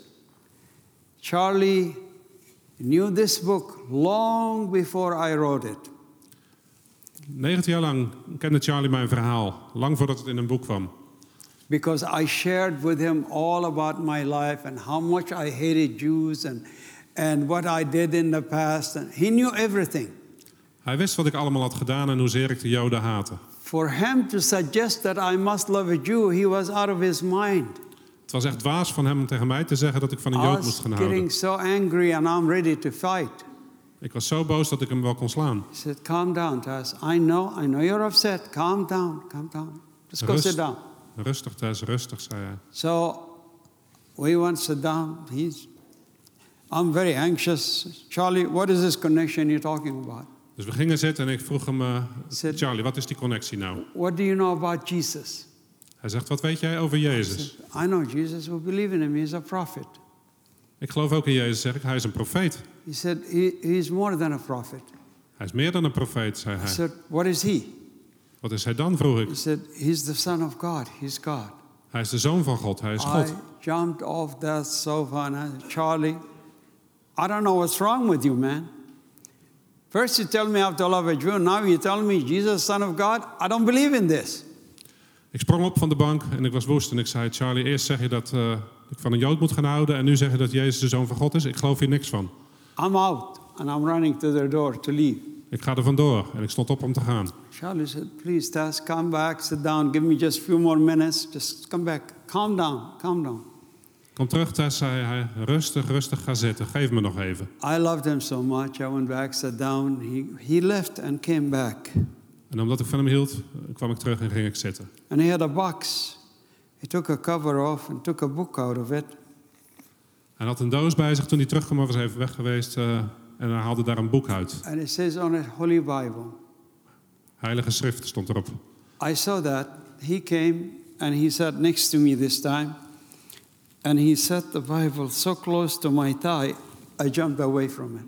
[SPEAKER 1] Charlie knew this book long before I wrote it.
[SPEAKER 2] 19 jaar lang kende Charlie mijn verhaal, lang voordat het in een boek kwam.
[SPEAKER 1] because I shared with him all about my life and how much I hated Jews and, and what I did in the past. And he knew everything.
[SPEAKER 2] Hij wist wat ik allemaal had gedaan en hoezeer ik de Joden haatte.
[SPEAKER 1] For him to suggest that I must love a Jew, he was out of his mind.
[SPEAKER 2] Het was echt dwaas van hem om tegen mij te zeggen dat ik van een
[SPEAKER 1] I
[SPEAKER 2] Jood
[SPEAKER 1] was
[SPEAKER 2] moest gaan houden.
[SPEAKER 1] getting so angry and I'm ready to fight.
[SPEAKER 2] Ik was zo boos dat ik hem wel kon slaan.
[SPEAKER 1] He said, Calm down, Tess. I know, I know you're upset. Calm down, calm down. Just go
[SPEAKER 2] Rust.
[SPEAKER 1] sit down.
[SPEAKER 2] Rustig, Tess, rustig, zei hij.
[SPEAKER 1] So we went sit down. He's, I'm very anxious. Charlie, what is this connection you're talking about?
[SPEAKER 2] Dus we gingen zitten en ik vroeg hem... eh,
[SPEAKER 1] Zit-
[SPEAKER 2] Charlie, wat is die connectie nou?
[SPEAKER 1] What do you know about Jesus?
[SPEAKER 2] Hij zegt, wat weet jij over
[SPEAKER 1] I
[SPEAKER 2] Jezus?
[SPEAKER 1] said, I know Jesus. We believe in him. He's a prophet.
[SPEAKER 2] Ik geloof ook in Jezus, zeg ik. Hij is een profeet.
[SPEAKER 1] He said, he, He's more than a prophet.
[SPEAKER 2] Hij is meer dan een profeet, zei
[SPEAKER 1] I
[SPEAKER 2] hij.
[SPEAKER 1] said, What is he?
[SPEAKER 2] Wat is hij dan, vroeg ik.
[SPEAKER 1] He said, He's the Son of God. He's God.
[SPEAKER 2] Hij is de zoon van God, hij is God.
[SPEAKER 1] I jumped off that sofa and I said, Charlie, I don't know what's wrong with you, man. First you tell me I have to love a Jew, now you tell me Jesus, Son of God. I don't believe in this.
[SPEAKER 2] Ik sprong op van de bank en ik was woest en ik zei... Charlie, eerst zeg je dat eh, ik van een Jood moet gaan houden... en nu zeg je dat Jezus de zoon van God is. Ik geloof hier niks van.
[SPEAKER 1] I'm out and I'm running to their door to leave.
[SPEAKER 2] Ik ga er vandoor en ik stond op om te gaan.
[SPEAKER 1] Charlie said, Please, Tess, come back, sit down, give me just a few more minutes. Just come back. Calm down, calm down.
[SPEAKER 2] Kom terug, Tess, zei hij. Rustig, rustig, ga zitten. Geef me nog even.
[SPEAKER 1] I loved him so much. I went back, sat down. He, he left and came back.
[SPEAKER 2] En omdat ik van hem hield, kwam ik terug en ging ik zitten.
[SPEAKER 1] And he had a box. He took a cover off and took a book out of it.
[SPEAKER 2] Hij had een doos bij zich toen hij terugkwam, hij was even weg geweest. eh, en hij haalde daar een boek uit.
[SPEAKER 1] And it says on it, Holy Bible.
[SPEAKER 2] Heilige schrift stond erop.
[SPEAKER 1] I saw that. He came and he sat next to me this time. And he set the Bible so close to my thigh, I jumped away from it.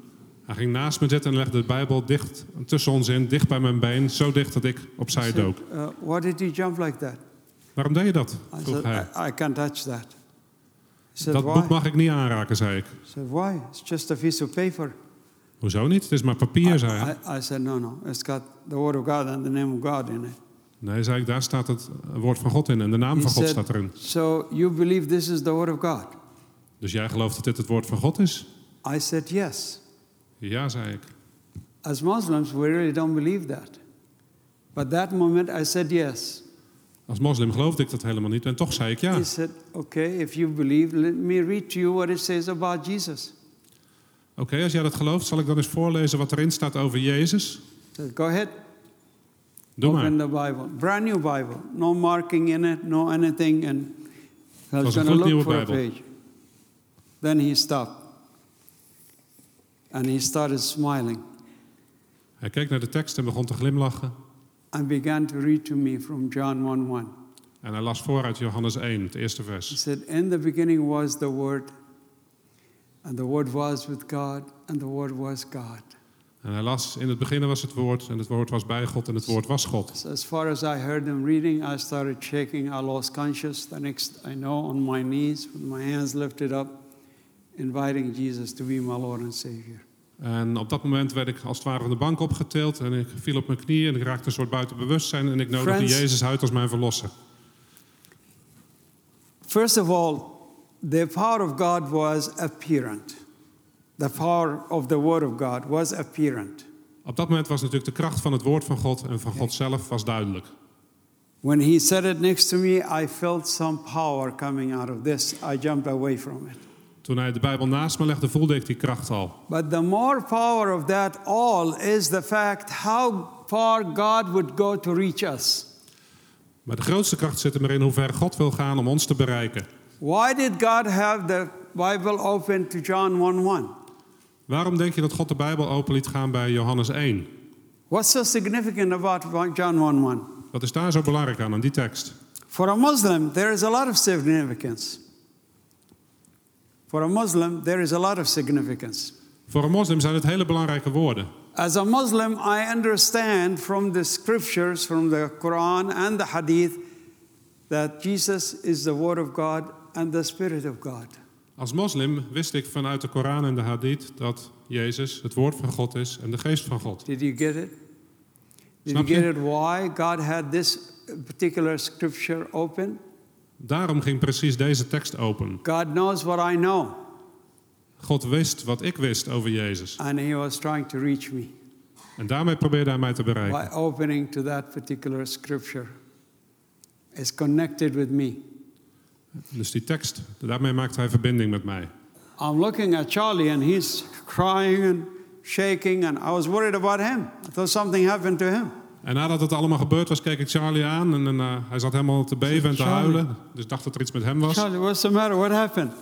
[SPEAKER 2] Hij ging naast me zitten en legde de Bijbel dicht tussen ons in, dicht bij mijn been, zo dicht dat ik opzij dook.
[SPEAKER 1] uh, why did you jump like that?
[SPEAKER 2] Waarom deed je dat?
[SPEAKER 1] I
[SPEAKER 2] vroeg hij.
[SPEAKER 1] said, I, I can't touch that. He said,
[SPEAKER 2] Dat
[SPEAKER 1] why?
[SPEAKER 2] boek mag ik niet aanraken, zei ik.
[SPEAKER 1] I said, why? It's just a piece of paper.
[SPEAKER 2] Hoezo niet? Het is maar papier, zei hij.
[SPEAKER 1] I, I, I said, no, no. It's got the word of God and the name of God in it.
[SPEAKER 2] Nee, zei ik, daar staat het woord van God in en de naam
[SPEAKER 1] He
[SPEAKER 2] van God
[SPEAKER 1] said,
[SPEAKER 2] staat erin.
[SPEAKER 1] so you believe this is the word of God?
[SPEAKER 2] Dus jij gelooft dat dit het woord van God is?
[SPEAKER 1] I said, yes.
[SPEAKER 2] Ja, zei ik.
[SPEAKER 1] As Muslims, we really don't believe that. But that moment I said yes.
[SPEAKER 2] Als moslim geloofde ik dat helemaal niet en toch zei ik ja.
[SPEAKER 1] He said, okay, if you believe, let me read to you what it says about Jesus.
[SPEAKER 2] Oké, als jij dat gelooft, zal ik dan eens voorlezen wat erin staat over Jezus?
[SPEAKER 1] Go ahead.
[SPEAKER 2] Doe
[SPEAKER 1] Open
[SPEAKER 2] maar.
[SPEAKER 1] the Bible. Brand new Bible. No marking in it, no anything. And I was going to look for a
[SPEAKER 2] Bijbel.
[SPEAKER 1] page. Then he stopped. And he started smiling
[SPEAKER 2] Hij keek naar de tekst en begon te glimlachen.
[SPEAKER 1] and began to read to me from John 1 1.
[SPEAKER 2] En hij las voor uit Johannes 1, het eerste
[SPEAKER 1] He
[SPEAKER 2] vers.
[SPEAKER 1] said, In the beginning was the Word, and the Word was with God, and the Word was God.
[SPEAKER 2] En hij las, in het begin was het woord en het woord was bij God en het woord was God.
[SPEAKER 1] So as far as I heard him reading, I started shaking. I lost conscious. The next I know, on my knees, with my hands lifted up, inviting Jesus to be my Lord and Savior.
[SPEAKER 2] En op dat moment werd ik als het ware van de bank opgetild en ik viel op mijn knieën en ik raakte een soort buiten bewustzijn en ik nodigde
[SPEAKER 1] Friends-
[SPEAKER 2] Jezus uit als mijn verlosser.
[SPEAKER 1] First of all, the power of God was apparent. the power of the Word of God was apparent.
[SPEAKER 2] Op dat moment was natuurlijk de kracht van het woord van God en van God zelf was duidelijk.
[SPEAKER 1] When he said it next to me, I felt some power coming out of this. I jumped away from it.
[SPEAKER 2] Toen hij de Bijbel naast me legde, voelde ik die kracht al.
[SPEAKER 1] But the more power of that all is the fact how far God would go to reach us.
[SPEAKER 2] Maar de grootste kracht zit er maar in hoe ver God wil gaan om ons te bereiken.
[SPEAKER 1] Why did God have the Bible open to John 1 1?
[SPEAKER 2] Waarom denk je dat God de Bijbel open liet gaan bij Johannes 1?
[SPEAKER 1] What's so significant about John 1 1?
[SPEAKER 2] Wat is daar zo belangrijk aan, aan die tekst?
[SPEAKER 1] For a Muslim, there is a lot of significance. For a Muslim, there is a lot of significance.
[SPEAKER 2] Voor een moslim zijn het hele belangrijke woorden.
[SPEAKER 1] As a Muslim, I understand from the scriptures, from the Quran and the Hadith, that Jesus is the Word of God and the Spirit of God.
[SPEAKER 2] Als moslim wist ik vanuit de Koran en de Hadith dat Jezus het woord van God is en de geest van God.
[SPEAKER 1] Did you get it? Did
[SPEAKER 2] Snap
[SPEAKER 1] you
[SPEAKER 2] je?
[SPEAKER 1] get it why God had this particular scripture open?
[SPEAKER 2] Daarom ging precies deze tekst open.
[SPEAKER 1] God knows what I know,
[SPEAKER 2] God wist wat ik wist over Jezus.
[SPEAKER 1] and He was trying to reach me
[SPEAKER 2] En daarmee probeerde hij mij te bereiken.
[SPEAKER 1] by opening to that particular scripture. It's connected with me.
[SPEAKER 2] Dus die tekst, daarmee maakte hij verbinding met mij.
[SPEAKER 1] I'm looking at Charlie, and he's crying and shaking, and I was worried about him. I thought something happened to him.
[SPEAKER 2] En nadat het allemaal gebeurd was, keek ik Charlie aan en eh, hij zat helemaal te beven en te
[SPEAKER 1] Charlie.
[SPEAKER 2] huilen. Dus ik dacht dat er iets met hem was.
[SPEAKER 1] Charlie, what's the matter? What happened?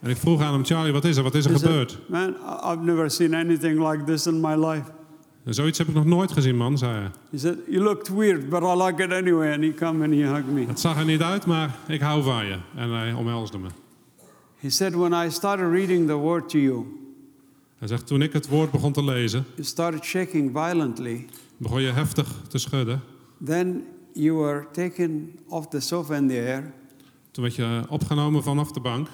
[SPEAKER 2] En ik vroeg aan hem, Charlie, wat is er? Wat is er
[SPEAKER 1] He said,
[SPEAKER 2] gebeurd?
[SPEAKER 1] Man, I've never seen anything like this in my life.
[SPEAKER 2] En zoiets heb ik nog nooit gezien, man, zei hij.
[SPEAKER 1] He said, You looked weird, but I like it anyway. And he come and he hugged me.
[SPEAKER 2] Het zag er niet uit, maar ik hou van je. En hij omhelsde me.
[SPEAKER 1] He said, When I started reading the word to you,
[SPEAKER 2] Hij zegt, toen ik het woord begon te lezen,
[SPEAKER 1] you started shaking violently.
[SPEAKER 2] Begon je heftig te schudden.
[SPEAKER 1] Then you were taken off the sofa in the air.
[SPEAKER 2] Toen werd je opgenomen vanaf de bank.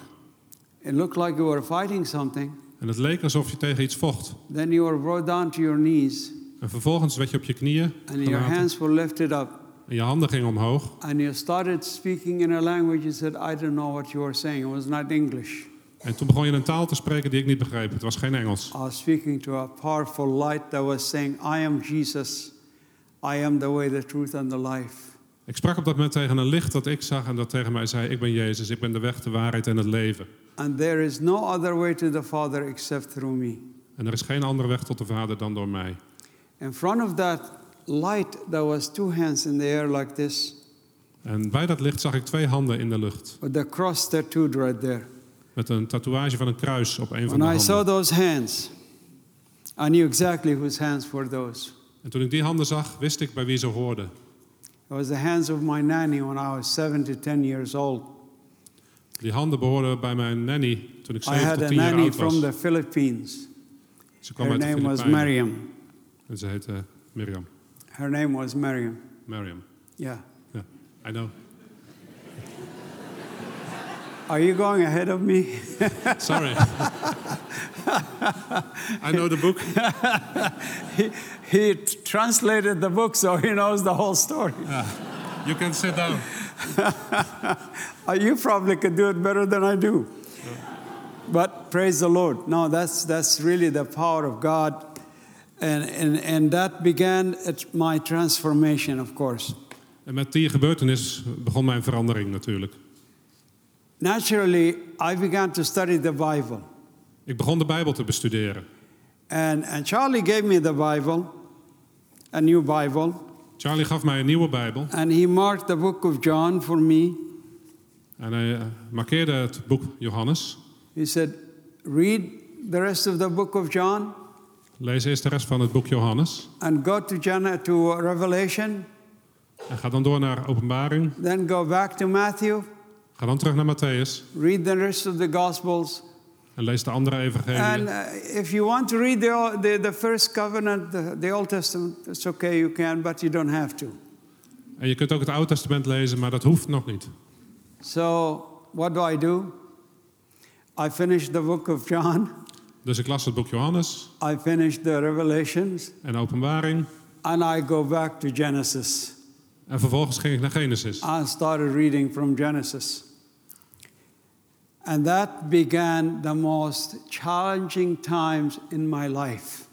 [SPEAKER 1] It looked like you were fighting something.
[SPEAKER 2] En het leek alsof je tegen iets vocht.
[SPEAKER 1] Then you were brought down to your knees,
[SPEAKER 2] En vervolgens werd je op je knieën
[SPEAKER 1] and your hands were lifted up.
[SPEAKER 2] En je handen gingen omhoog.
[SPEAKER 1] And you started speaking in a language you said, I don't know what you were saying. It was not English.
[SPEAKER 2] En toen begon je een taal te spreken die ik niet begreep. Het was geen Engels.
[SPEAKER 1] I was speaking to a powerful light that was saying, I am Jesus. I am the way, the truth, and the life.
[SPEAKER 2] Ik sprak op dat moment tegen een licht dat ik zag en dat tegen mij zei: Ik ben Jezus, ik ben de weg, de waarheid en het leven.
[SPEAKER 1] And there is no other way to the Father except through me.
[SPEAKER 2] En er is geen andere weg tot de Vader dan door mij.
[SPEAKER 1] In front of that light, there was two hands in the air like this,
[SPEAKER 2] En bij dat licht zag ik twee handen in de lucht.
[SPEAKER 1] with the cross tattooed right there.
[SPEAKER 2] Met een tatoeage van een kruis op een van
[SPEAKER 1] When
[SPEAKER 2] de
[SPEAKER 1] I saw
[SPEAKER 2] handen.
[SPEAKER 1] those hands, I knew exactly whose hands were those.
[SPEAKER 2] En toen ik die handen zag, wist ik bij wie ze hoorden.
[SPEAKER 1] It was the hands of my nanny when I was seven to ten years old.
[SPEAKER 2] Die handen behoorden bij mijn nanny toen ik
[SPEAKER 1] I
[SPEAKER 2] 7
[SPEAKER 1] had
[SPEAKER 2] tot
[SPEAKER 1] a
[SPEAKER 2] 10 jaar
[SPEAKER 1] nanny
[SPEAKER 2] oud was.
[SPEAKER 1] from the Philippines.
[SPEAKER 2] Ze kwam
[SPEAKER 1] Her
[SPEAKER 2] uit de
[SPEAKER 1] name was
[SPEAKER 2] Filipijnen.
[SPEAKER 1] Miriam.
[SPEAKER 2] En ze heette Miriam.
[SPEAKER 1] Her name was Miriam.
[SPEAKER 2] Miriam.
[SPEAKER 1] Yeah.
[SPEAKER 2] Ja, I know.
[SPEAKER 1] Are you going ahead of me?
[SPEAKER 2] Sorry. I know the book.
[SPEAKER 1] he, he translated the book, so he knows the whole story.
[SPEAKER 2] You can sit down.
[SPEAKER 1] Uh, you probably could do it better than I do. But praise the Lord. No, that's, that's really the power of God. And, and, and that began at my transformation, of course.
[SPEAKER 2] En met die gebeurtenis begon mijn verandering natuurlijk.
[SPEAKER 1] Naturally, I began to study the Bible.
[SPEAKER 2] Ik begon de Bijbel te bestuderen.
[SPEAKER 1] And, and Charlie gave me the Bible, a new Bible,
[SPEAKER 2] Charlie gaf mij een nieuwe Bijbel
[SPEAKER 1] and he marked the book of John for me.
[SPEAKER 2] en hij eh, markeerde het boek Johannes.
[SPEAKER 1] He said, Read the rest of the book of John
[SPEAKER 2] Lees eerst de rest van het boek Johannes
[SPEAKER 1] and go to, John, to Revelation,
[SPEAKER 2] en ga dan door naar Openbaring.
[SPEAKER 1] then go back to Matthew,
[SPEAKER 2] Ga dan terug naar Matthäus
[SPEAKER 1] read the rest of the Gospels.
[SPEAKER 2] en lees de andere
[SPEAKER 1] And
[SPEAKER 2] evangeliën.
[SPEAKER 1] uh, if you want to read the, the, the first covenant, the, the Old Testament, it's okay, you can, but you don't have to.
[SPEAKER 2] En je kunt ook het Oude Testament lezen, maar dat hoeft nog niet.
[SPEAKER 1] So, what do I do? I finish the book of John,
[SPEAKER 2] Dus ik las het boek Johannes
[SPEAKER 1] I finish the Revelations,
[SPEAKER 2] en Openbaring.
[SPEAKER 1] and I go back to Genesis.
[SPEAKER 2] En vervolgens ging ik naar Genesis.
[SPEAKER 1] I started reading from Genesis. And that began the most challenging times in my life.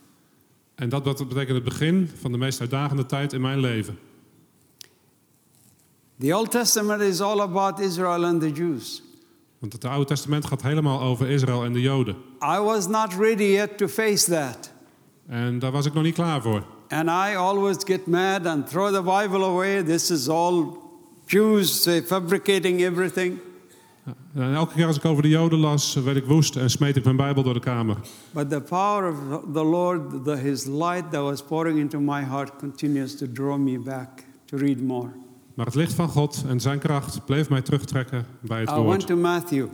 [SPEAKER 2] En dat dat betekent het begin van de meest uitdagende tijd in mijn leven.
[SPEAKER 1] The Old Testament is all about Israel and the Jews.
[SPEAKER 2] Want het Oude Testament gaat helemaal over Israël en de Joden.
[SPEAKER 1] I was not ready yet to face that.
[SPEAKER 2] En daar was ik nog niet klaar voor.
[SPEAKER 1] And I always get mad and throw the Bible away. This is all Jews fabricating everything.
[SPEAKER 2] En elke keer als ik over de Joden las, werd ik woest en smeet ik mijn Bijbel door de kamer.
[SPEAKER 1] But the power of the Lord, the, His light that was pouring into my heart, continues to draw me back to read more.
[SPEAKER 2] Maar het licht van God en zijn kracht bleef mij terugtrekken bij het
[SPEAKER 1] I went
[SPEAKER 2] woord.
[SPEAKER 1] to Matthew.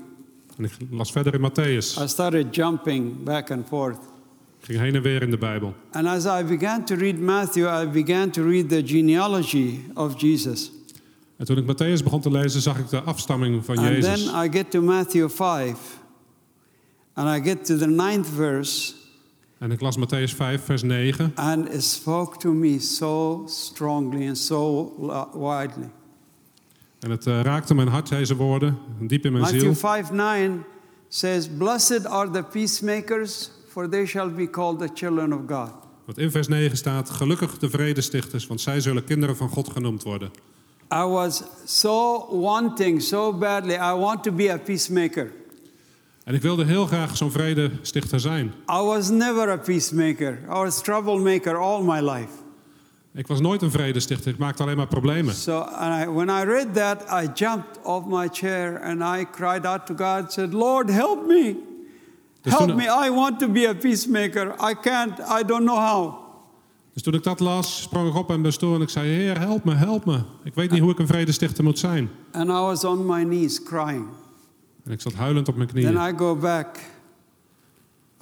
[SPEAKER 2] En ik las verder in Matthäus.
[SPEAKER 1] I started jumping back and forth.
[SPEAKER 2] Ging heen en weer in de Bijbel.
[SPEAKER 1] And as I began to read Matthew, I began to read the genealogy of Jesus.
[SPEAKER 2] En toen ik Matthäus begon te lezen, zag ik de afstamming van
[SPEAKER 1] And
[SPEAKER 2] Jezus.
[SPEAKER 1] then I get to Matthew 5, and I get to the ninth verse,
[SPEAKER 2] En ik las Matthäus 5, vers 9.
[SPEAKER 1] and it spoke to me so strongly and so widely.
[SPEAKER 2] En het eh, raakte mijn hart, deze woorden, diep in mijn
[SPEAKER 1] Matthew
[SPEAKER 2] ziel.
[SPEAKER 1] 5 9 says, Blessed are the peacemakers, for they shall be called the children of God.
[SPEAKER 2] Want in vers 9 staat, gelukkig de vredestichters, want zij zullen kinderen van God genoemd worden.
[SPEAKER 1] I was so wanting, so badly, I want to be a peacemaker.
[SPEAKER 2] En ik wilde heel graag zo'n vredestichter zijn.
[SPEAKER 1] I was never a peacemaker. I was troublemaker all my life.
[SPEAKER 2] Ik was nooit een vredestichter, ik maakte alleen maar problemen.
[SPEAKER 1] So and I, when I read that, I jumped off my chair and I cried out to God, said, Lord, help me.
[SPEAKER 2] Dus
[SPEAKER 1] Help
[SPEAKER 2] toen-
[SPEAKER 1] me. I want to be a peacemaker. I can't, I don't know how.
[SPEAKER 2] Dus toen ik dat las, sprong ik op en bestoor en ik zei, Heer, help me, help me. Ik weet niet hoe ik een vredestichter moet zijn.
[SPEAKER 1] And I was on my knees crying.
[SPEAKER 2] En ik zat huilend op mijn
[SPEAKER 1] Then
[SPEAKER 2] knieën.
[SPEAKER 1] I go back.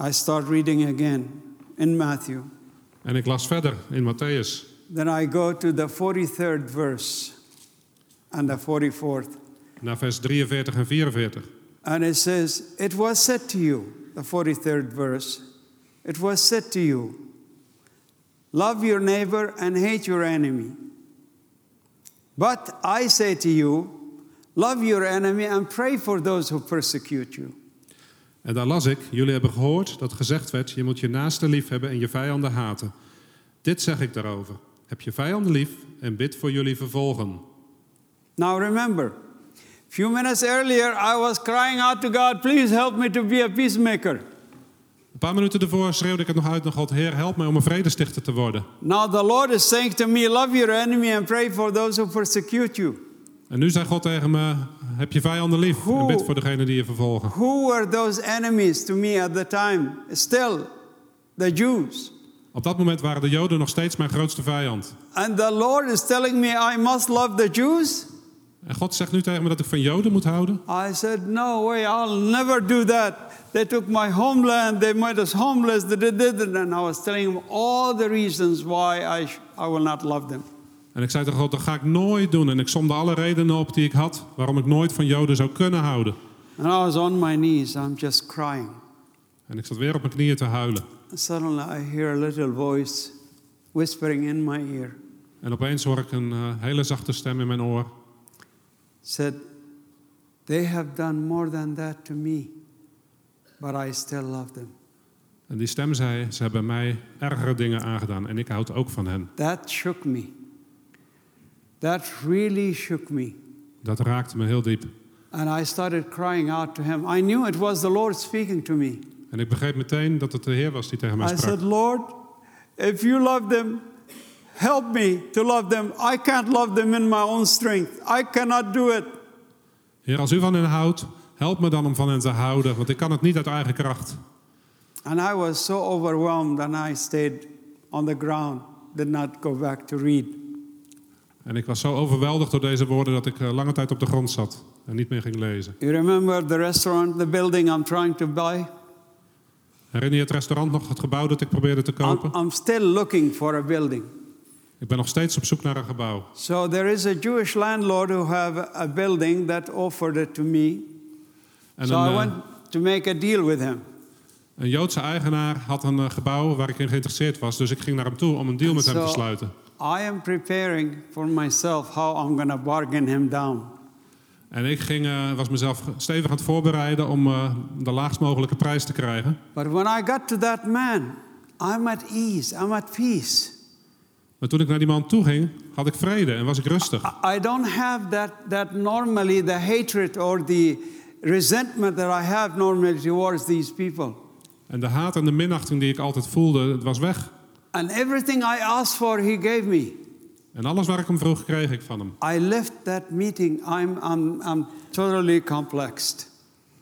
[SPEAKER 1] I start reading again in Matthew.
[SPEAKER 2] En ik las verder in Matthäus.
[SPEAKER 1] Then I go to the 43rd verse and the 44th.
[SPEAKER 2] Naar vers 43 en 44.
[SPEAKER 1] And it says, It was said to you, the 43rd verse, it was said to you, love your neighbor and hate your enemy. But I say to you, love your enemy and pray for those who persecute you.
[SPEAKER 2] En daar las ik, jullie hebben gehoord dat gezegd werd, je moet je naaste lief hebben en je vijanden haten. Dit zeg ik daarover. Heb je vijanden lief en bid voor jullie vervolgen.
[SPEAKER 1] Now remember, few minutes earlier I was crying out to God, please help me to be a peacemaker.
[SPEAKER 2] Een paar minuten ervoor schreeuwde ik het nog uit naar God, Heer, help mij om een vredestichter te worden.
[SPEAKER 1] Now the Lord is saying to me, love your enemy and pray for those who persecute you.
[SPEAKER 2] En nu zei God tegen me, heb je vijanden lief en
[SPEAKER 1] Hoe-
[SPEAKER 2] bid voor degene die je vervolgen.
[SPEAKER 1] Who were those enemies to me at the time? Still, the Jews.
[SPEAKER 2] Op dat moment waren de Joden nog steeds mijn grootste vijand.
[SPEAKER 1] And the Lord is telling me I must love the Jews?
[SPEAKER 2] En God zegt nu tegen me dat ik van Joden moet houden.
[SPEAKER 1] I said, No way, I'll never do that. They took my homeland, they made us homeless, they did it. And I was telling him all the reasons why I, I will not love them.
[SPEAKER 2] En ik zei tegen God, dat ga ik nooit doen. En ik somde alle redenen op die ik had waarom ik nooit van Joden zou kunnen houden.
[SPEAKER 1] And I was on my knees, I'm just crying.
[SPEAKER 2] En ik zat weer op mijn knieën te huilen.
[SPEAKER 1] Suddenly I hear a little voice whispering in my ear.
[SPEAKER 2] En opeens hoor ik een eh, hele zachte stem in mijn oor.
[SPEAKER 1] Said, They have done more than that to me, but I still love them.
[SPEAKER 2] En die stem zei, ze hebben mij ergere dingen aangedaan en ik houd ook van hen.
[SPEAKER 1] That shook me. That really shook me.
[SPEAKER 2] Dat raakte me heel diep.
[SPEAKER 1] And I started crying out to him. I knew it was the Lord speaking to me.
[SPEAKER 2] En ik begreep meteen dat het de Heer was die tegen mij
[SPEAKER 1] I
[SPEAKER 2] sprak.
[SPEAKER 1] said, Lord, if you love them, help me to love them. I can't love them in my own strength. I cannot do it.
[SPEAKER 2] Heer, als u van hen houdt, help me dan om van hen te houden, want ik kan het niet uit eigen kracht.
[SPEAKER 1] And I was so overwhelmed, and I stayed on the ground, did not go back to read.
[SPEAKER 2] En ik was zo overweldigd door deze woorden dat ik eh, lange tijd op de grond zat en niet meer ging lezen.
[SPEAKER 1] You remember the restaurant, the building I'm trying to buy?
[SPEAKER 2] Herinner je het restaurant nog, het gebouw dat ik probeerde te
[SPEAKER 1] I'm,
[SPEAKER 2] kopen?
[SPEAKER 1] I'm still looking for a building.
[SPEAKER 2] Ik ben nog steeds op zoek naar een gebouw.
[SPEAKER 1] So there is a Jewish landlord who have a building that offered it to me.
[SPEAKER 2] En
[SPEAKER 1] so
[SPEAKER 2] een,
[SPEAKER 1] I
[SPEAKER 2] eh,
[SPEAKER 1] went to make a deal with him.
[SPEAKER 2] een Joodse eigenaar had een eh, gebouw waar ik in geïnteresseerd was, dus ik ging naar hem toe om een deal met hem te
[SPEAKER 1] So-
[SPEAKER 2] sluiten.
[SPEAKER 1] I am preparing for myself how I'm going to bargain him down.
[SPEAKER 2] En ik ging, eh, was mezelf stevig aan het voorbereiden om eh, de laagst mogelijke prijs te krijgen.
[SPEAKER 1] But when I got to that man, I'm at ease, I'm at peace.
[SPEAKER 2] Maar toen ik naar die man toe ging, had ik vrede en was ik rustig.
[SPEAKER 1] I- don't have that, that normally the hatred or the resentment that I have normally towards these people.
[SPEAKER 2] En de haat en de minachting die ik altijd voelde, het was weg.
[SPEAKER 1] And everything I asked for, he gave me.
[SPEAKER 2] En alles waar ik om vroeg, kreeg ik van hem.
[SPEAKER 1] I left that meeting, I'm, I'm, I'm totally complexed.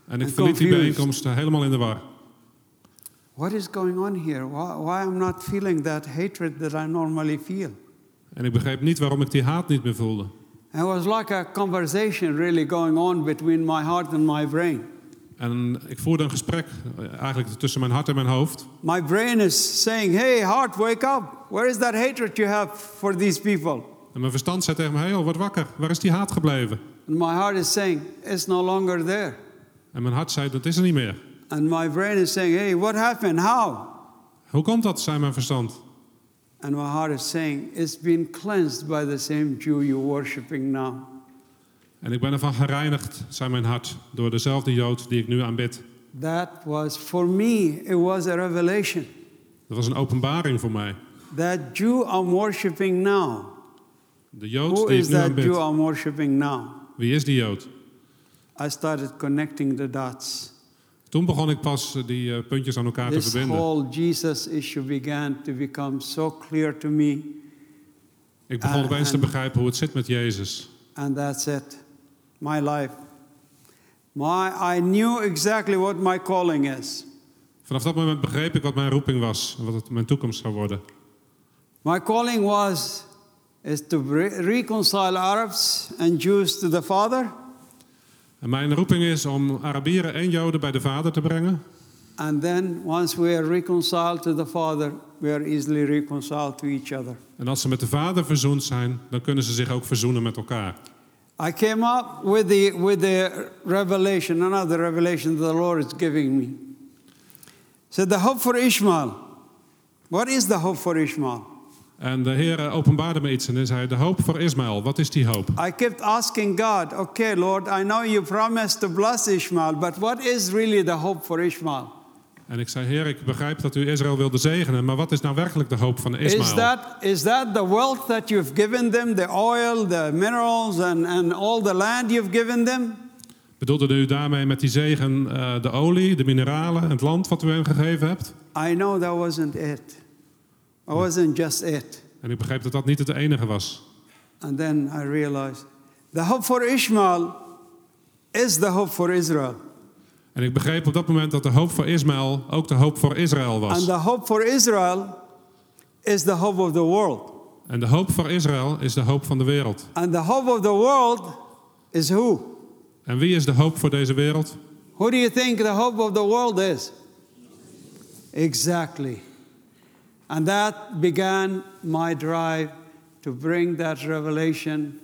[SPEAKER 2] En ik verliet die bijeenkomst helemaal in de war.
[SPEAKER 1] What is going on here? Why, why I'm not feeling that hatred that I normally feel?
[SPEAKER 2] En ik begreep niet waarom ik die haat niet meer voelde.
[SPEAKER 1] It was like a conversation really going on between my heart and my brain.
[SPEAKER 2] En ik voerde een gesprek eh, eigenlijk tussen mijn hart en mijn hoofd.
[SPEAKER 1] My brain is saying, Hey, heart, wake up. Where is that hatred you have for these people?
[SPEAKER 2] En mijn verstand zei tegen me, hey, word wakker, waar is die haat gebleven?
[SPEAKER 1] And my heart is saying, It's no longer there.
[SPEAKER 2] En mijn hart zei, dat is er niet meer.
[SPEAKER 1] And my brain is saying, Hey, what happened? How?
[SPEAKER 2] Hoe komt dat, zei mijn verstand.
[SPEAKER 1] And my heart is saying, It's been cleansed by the same Jew you're worshiping now.
[SPEAKER 2] En ik ben ervan gereinigd, zei mijn hart, door dezelfde Jood die ik nu aanbid.
[SPEAKER 1] That was, for me, it was a revelation.
[SPEAKER 2] Dat was een openbaring voor mij.
[SPEAKER 1] That Jew I'm worshiping now.
[SPEAKER 2] De Jood
[SPEAKER 1] Who
[SPEAKER 2] die ik
[SPEAKER 1] is
[SPEAKER 2] nu
[SPEAKER 1] that
[SPEAKER 2] aanbid.
[SPEAKER 1] Jew I'm worshiping now?
[SPEAKER 2] Wie is die Jood?
[SPEAKER 1] I started connecting the dots.
[SPEAKER 2] Toen begon ik pas eh, die eh, puntjes aan elkaar te verbinden.
[SPEAKER 1] whole Jesus issue began to become so clear to me,
[SPEAKER 2] Ik begon
[SPEAKER 1] Ah,
[SPEAKER 2] opeens te
[SPEAKER 1] en-
[SPEAKER 2] begrijpen hoe het zit met Jezus.
[SPEAKER 1] and that's it. My life. My, I knew exactly what my calling is.
[SPEAKER 2] Vanaf dat moment begreep ik wat mijn roeping was en wat het mijn toekomst zou worden.
[SPEAKER 1] My calling was is to re- reconcile Arabs and Jews to the Father,
[SPEAKER 2] En mijn roeping is om Arabieren en Joden bij de Vader te brengen.
[SPEAKER 1] and then once we are reconciled to the Father, we are easily reconciled to each other.
[SPEAKER 2] En als ze met de Vader verzoend zijn, dan kunnen ze zich ook verzoenen met elkaar.
[SPEAKER 1] I came up with the, with the revelation, another revelation that the Lord is giving me. So the hope for Ishmael. What is the hope for Ishmael?
[SPEAKER 2] En de Heer openbaarde me iets en hij zei, de hoop voor Ismaël, wat is die hoop?
[SPEAKER 1] I kept asking God, okay, Lord, I know you promised to bless Ishmael, but what is really the hope for Ishmael?
[SPEAKER 2] En ik zei, Heer, ik begrijp dat u Israël wilde zegenen, maar wat is nou werkelijk de hoop van
[SPEAKER 1] Is
[SPEAKER 2] Ismaël?
[SPEAKER 1] that, is that the wealth that you've given them, the oil, the minerals, and, and all the land you've given them?
[SPEAKER 2] Bedoelde u daarmee met die zegen eh, de olie, de mineralen en het land wat u hen gegeven hebt?
[SPEAKER 1] I know that wasn't it. It wasn't just it.
[SPEAKER 2] En ik begreep dat dat niet het enige was.
[SPEAKER 1] And then I realized the hope for Ishmael is the hope for Israel.
[SPEAKER 2] En ik begreep op dat moment dat de hoop voor Ismaël ook de hoop voor Israël was.
[SPEAKER 1] And the hope for Israel is the hope of the world.
[SPEAKER 2] En de hoop voor Israël is de hoop van de wereld.
[SPEAKER 1] And the hope of the world is who?
[SPEAKER 2] En wie is de hoop voor deze wereld?
[SPEAKER 1] Who do you think the hope of the world is? Exactly. And that began my drive to bring that revelation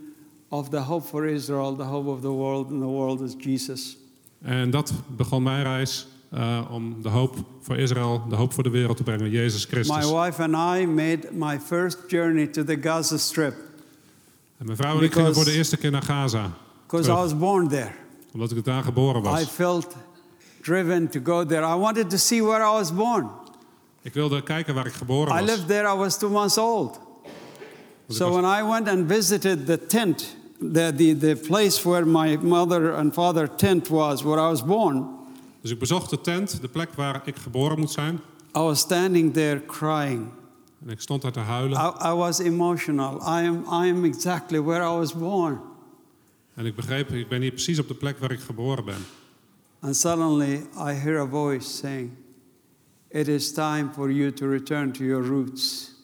[SPEAKER 1] of the hope for Israel, the hope of the world, and the world is Jesus.
[SPEAKER 2] En dat begon mijn reis eh, om de hoop voor Israël, de hoop voor de wereld te brengen, Jezus
[SPEAKER 1] My
[SPEAKER 2] Christus.
[SPEAKER 1] wife and I made my first journey to the Gaza Strip
[SPEAKER 2] En mijn vrouw en ik gingen voor de eerste keer naar Gaza,
[SPEAKER 1] because I was born there.
[SPEAKER 2] omdat ik daar geboren
[SPEAKER 1] I
[SPEAKER 2] was.
[SPEAKER 1] felt driven to go there. I wanted to see where I was born.
[SPEAKER 2] Ik wilde kijken waar ik geboren
[SPEAKER 1] I
[SPEAKER 2] was.
[SPEAKER 1] lived there, I was two months old. So when I went and visited the tent, the, the, the place where my mother and father tent was, where I was born,
[SPEAKER 2] Dus ik bezocht de tent, de plek waar ik geboren moet zijn.
[SPEAKER 1] I was standing there crying.
[SPEAKER 2] En ik stond daar te huilen.
[SPEAKER 1] I, I was emotional. I am, I am exactly where I was born.
[SPEAKER 2] En ik begreep, ik ben hier precies op de plek waar ik geboren ben.
[SPEAKER 1] And suddenly I hear a voice saying, It is time for you to return to your roots.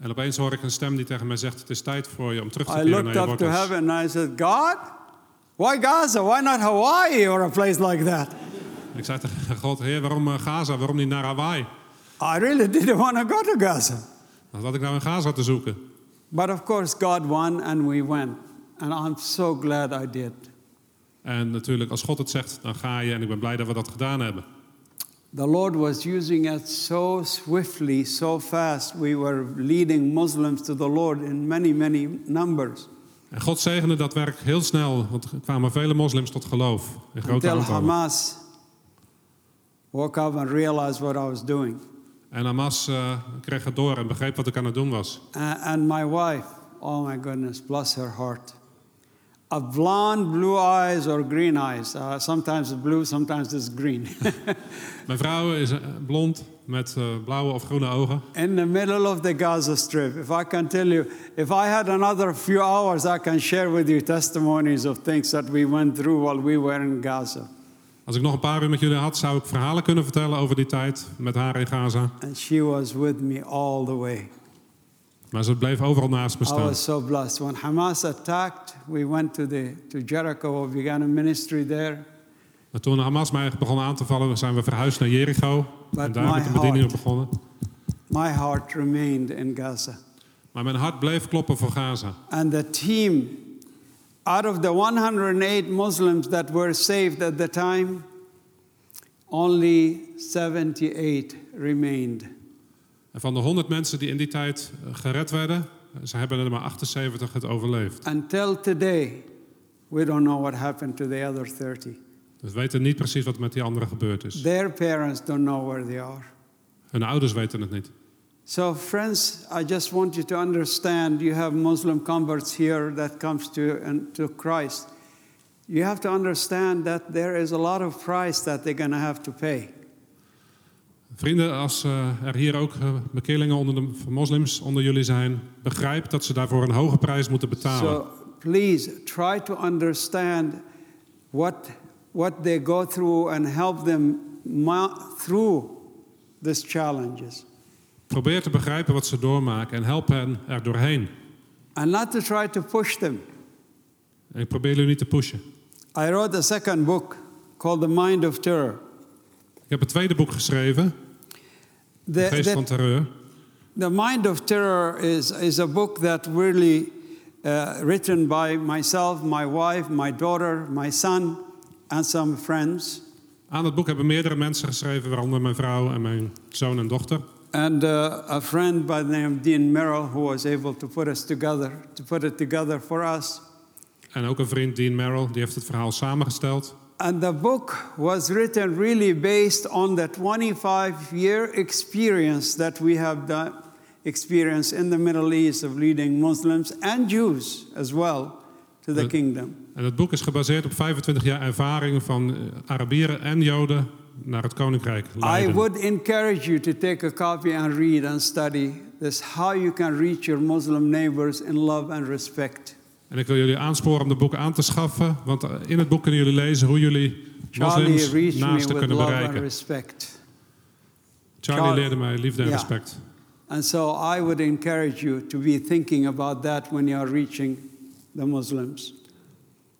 [SPEAKER 2] En opeens hoor ik een stem die tegen mij zegt: Het is tijd voor je om terug te
[SPEAKER 1] I
[SPEAKER 2] keren
[SPEAKER 1] looked
[SPEAKER 2] naar je
[SPEAKER 1] up to heaven and I said, God, why Gaza? Why not Hawaii or a place like that?
[SPEAKER 2] En ik zei tegen God: Heer, waarom eh, Gaza? Waarom niet naar Hawaii?
[SPEAKER 1] I really didn't want to go to Gaza.
[SPEAKER 2] Wat had ik nou in Gaza te zoeken?
[SPEAKER 1] But of course, God won and we went. And I'm so glad I did.
[SPEAKER 2] En natuurlijk, als God het zegt, dan ga je. En ik ben blij dat we dat gedaan hebben.
[SPEAKER 1] The Lord was using it so swiftly, so fast. We were leading Muslims to the Lord in many, many numbers.
[SPEAKER 2] En God zegende dat werk heel snel, want er kwamen vele moslims tot geloof. In grote
[SPEAKER 1] until
[SPEAKER 2] aantallen.
[SPEAKER 1] Hamas woke up and realized what I was doing.
[SPEAKER 2] En Hamas eh, kreeg het door en begreep wat ik aan het doen was.
[SPEAKER 1] A- and my wife, oh my goodness, bless her heart. A blonde, blue eyes or green eyes. Uh, sometimes it's blue, sometimes it's green.
[SPEAKER 2] Mijn vrouw is eh, blond met eh, blauwe of groene ogen.
[SPEAKER 1] In the middle of the Gaza Strip. If I can tell you, if I had another few hours, I can share with you testimonies of things that we went through while we were in Gaza.
[SPEAKER 2] Als ik nog een paar uur met jullie had, zou ik verhalen kunnen vertellen over die tijd met haar in Gaza.
[SPEAKER 1] And she was with me all the way.
[SPEAKER 2] Maar ze bleef overal naast me
[SPEAKER 1] I was so blessed. When Hamas attacked, we went to, the, to Jericho, we began a ministry there.
[SPEAKER 2] Maar toen Hamas mij begon aan te vallen, zijn we verhuisd naar Jericho.
[SPEAKER 1] But
[SPEAKER 2] en daar ik de bediening
[SPEAKER 1] heart-
[SPEAKER 2] begonnen.
[SPEAKER 1] My heart remained in Gaza.
[SPEAKER 2] Maar mijn hart bleef kloppen voor Gaza.
[SPEAKER 1] And the team, out of the 108 Muslims that were saved at the time, only 78 remained.
[SPEAKER 2] En van de 100 mensen die in die tijd eh, gered werden, eh, ze hebben er maar 78 het overleefd.
[SPEAKER 1] Until today, we don't know what happened to the other 30.
[SPEAKER 2] Dus we weten niet precies wat met die anderen gebeurd is.
[SPEAKER 1] Their parents don't know where they are.
[SPEAKER 2] Hun ouders weten het niet.
[SPEAKER 1] So, friends, I just want you to understand you have Muslim converts here that comes to, and to Christ. You have to understand that there is a lot of price that they're going to have to pay.
[SPEAKER 2] Vrienden, als eh, er hier ook eh, bekeerlingen onder de moslims onder jullie zijn, begrijp dat ze daarvoor een hoge prijs moeten betalen.
[SPEAKER 1] So, please try to understand what, what they go through and help them through these challenges.
[SPEAKER 2] Probeer te begrijpen wat ze doormaken en help hen er doorheen.
[SPEAKER 1] And not to try to push them.
[SPEAKER 2] En ik probeer jullie niet te pushen.
[SPEAKER 1] I wrote a second book called The Mind of Terror.
[SPEAKER 2] Ik heb een tweede boek geschreven,
[SPEAKER 1] The,
[SPEAKER 2] De Geest van Terreur.
[SPEAKER 1] The Mind of Terror is, is a book that really uh, written by myself, my wife, my daughter, my son, and some friends.
[SPEAKER 2] Aan het boek hebben meerdere mensen geschreven, waaronder mijn vrouw en mijn zoon en dochter.
[SPEAKER 1] And uh, a friend by the name of Dean Merrill, who was able to put us together, to put it together for us.
[SPEAKER 2] En ook een vriend, Dean Merrill, die heeft het verhaal samengesteld.
[SPEAKER 1] And the book was written really based on the 25 year experience that we have done, experienced in the Middle East of leading Muslims and Jews as well to the kingdom.
[SPEAKER 2] En het boek is gebaseerd op 25 jaar ervaring van eh, Arabieren en Joden naar het koninkrijk
[SPEAKER 1] I would encourage you to take a copy and read and study this how you can reach your Muslim neighbors in love and respect.
[SPEAKER 2] En ik wil jullie aansporen om de boek aan te schaffen, want eh, in het boek kunnen jullie lezen hoe jullie moslims naasten kunnen bereiken. Charlie leerde mij liefde en respect.
[SPEAKER 1] And so I would encourage you to be thinking about that when you are reaching the Muslims.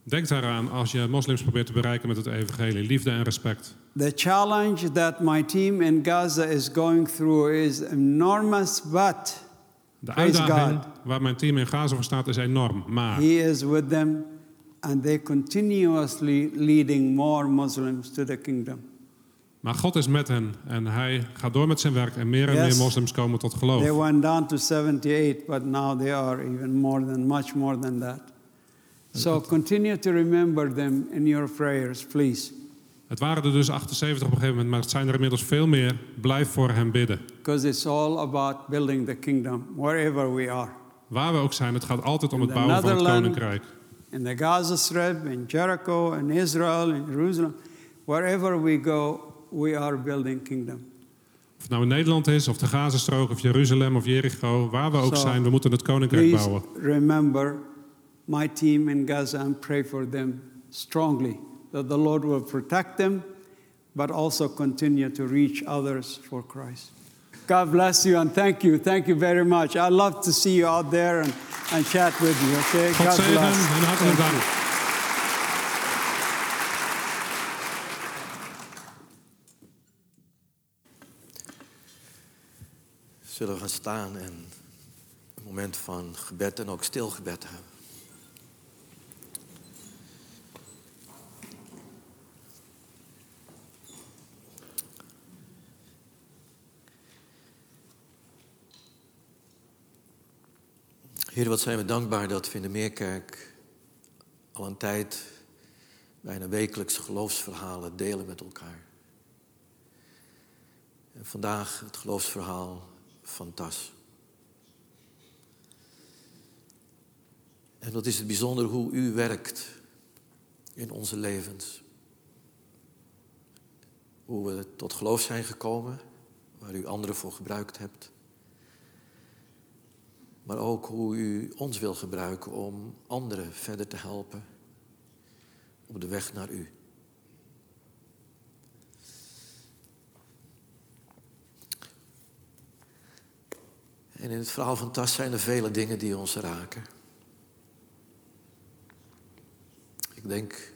[SPEAKER 2] Denk daaraan als je moslims probeert te bereiken met het evangelie. Liefde en respect.
[SPEAKER 1] The challenge that my team in Gaza is going through is enormous, but
[SPEAKER 2] De
[SPEAKER 1] Praise
[SPEAKER 2] uitdaging
[SPEAKER 1] God.
[SPEAKER 2] waar mijn team in Gaza voor staat is enorm. Maar
[SPEAKER 1] He is with them, and they continuously leading more Muslims to the kingdom.
[SPEAKER 2] Maar God is met hen en hij gaat door met zijn werk en meer en
[SPEAKER 1] Yes.
[SPEAKER 2] meer moslims komen tot
[SPEAKER 1] They
[SPEAKER 2] geloof.
[SPEAKER 1] went down to 78, but now they are even more than, much more than that. So continue to remember them in your prayers, please,
[SPEAKER 2] Het waren er dus 78 op een gegeven moment, maar het zijn er inmiddels veel meer. Blijf voor hen bidden.
[SPEAKER 1] because it's all about building the kingdom wherever we are.
[SPEAKER 2] Waar we ook zijn, het gaat altijd om het bouwen van het koninkrijk.
[SPEAKER 1] In the Gaza Strip, in Jericho, in Israel, in Jerusalem, wherever we go, we are building kingdom.
[SPEAKER 2] Of het nou in Nederland is, of de Gazastrook, of Jeruzalem, of Jericho. Waar we ook zijn, we moeten het koninkrijk bouwen.
[SPEAKER 1] remember my team in Gaza and pray for them strongly that the Lord will protect them, but also continue to reach others for Christ. God bless you and thank you. Thank you very much. I love to see you out there and, and chat with you, okay?
[SPEAKER 2] God zegen en hartelijk
[SPEAKER 1] Thank
[SPEAKER 2] dank.
[SPEAKER 1] you.
[SPEAKER 3] Zullen we gaan staan en een moment van gebed en ook stil gebed hebben. Heer, wat zijn we dankbaar dat we in de Meerkerk al een tijd bijna wekelijks geloofsverhalen delen met elkaar. En vandaag het geloofsverhaal van Tas. En dat is het bijzonder hoe u werkt in onze levens. Hoe we tot geloof zijn gekomen, waar u anderen voor gebruikt hebt. Maar ook hoe u ons wil gebruiken om anderen verder te helpen op de weg naar u. En in het verhaal van Tas zijn er vele dingen die ons raken. Ik denk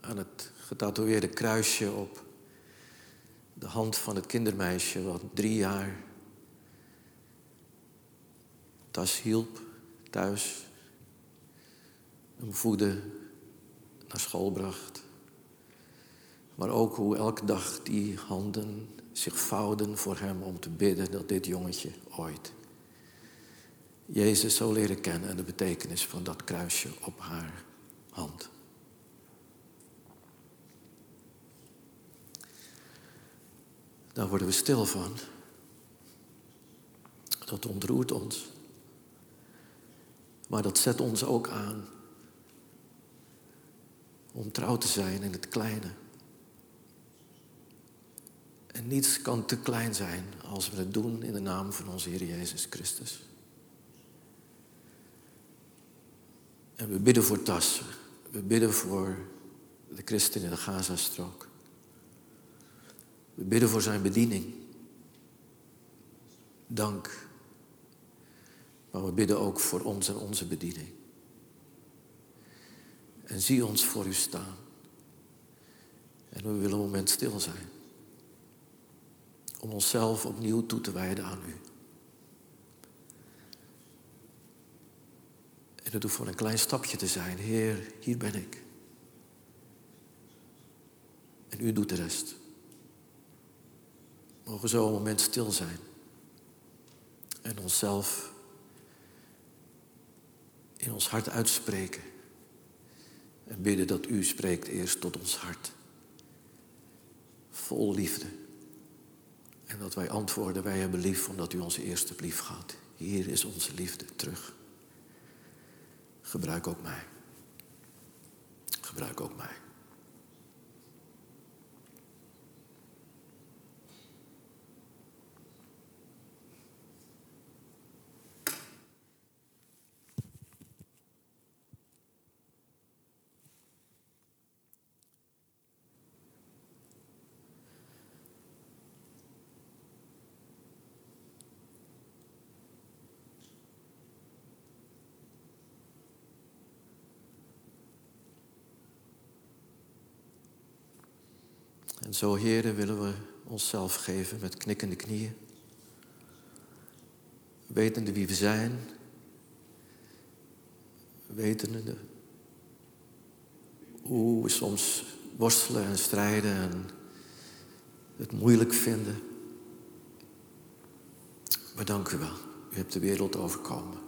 [SPEAKER 3] aan het getatoeëerde kruisje op de hand van het kindermeisje wat drie jaar Tas hielp thuis, hem voedde, naar school bracht. Maar ook hoe elke dag die handen zich vouwden voor hem om te bidden dat dit jongetje ooit Jezus zou leren kennen en de betekenis van dat kruisje op haar hand. Daar worden we stil van. Dat ontroert ons. Maar dat zet ons ook aan om trouw te zijn in het kleine. En niets kan te klein zijn als we het doen in de naam van onze Heer Jezus Christus. En we bidden voor Tas. We bidden voor de christen in de Gazastrook. We bidden voor zijn bediening. Dank. Maar we bidden ook voor ons en onze bediening. En zie ons voor u staan. En we willen een moment stil zijn. Om onszelf opnieuw toe te wijden aan u. En dat hoeft voor een klein stapje te zijn. Heer, hier ben ik. En u doet de rest. Mogen zo een moment stil zijn. En onszelf in ons hart uitspreken. En bidden dat u spreekt eerst tot ons hart. Vol liefde. En dat wij antwoorden, wij hebben lief omdat u ons eerste lief gaat. Hier is onze liefde terug. Gebruik ook mij. Gebruik ook mij. Zo, heren, willen we onszelf geven met knikkende knieën. Wetende wie we zijn. Wetende hoe we soms worstelen en strijden en het moeilijk vinden. Maar dank u wel. U hebt de wereld overkomen.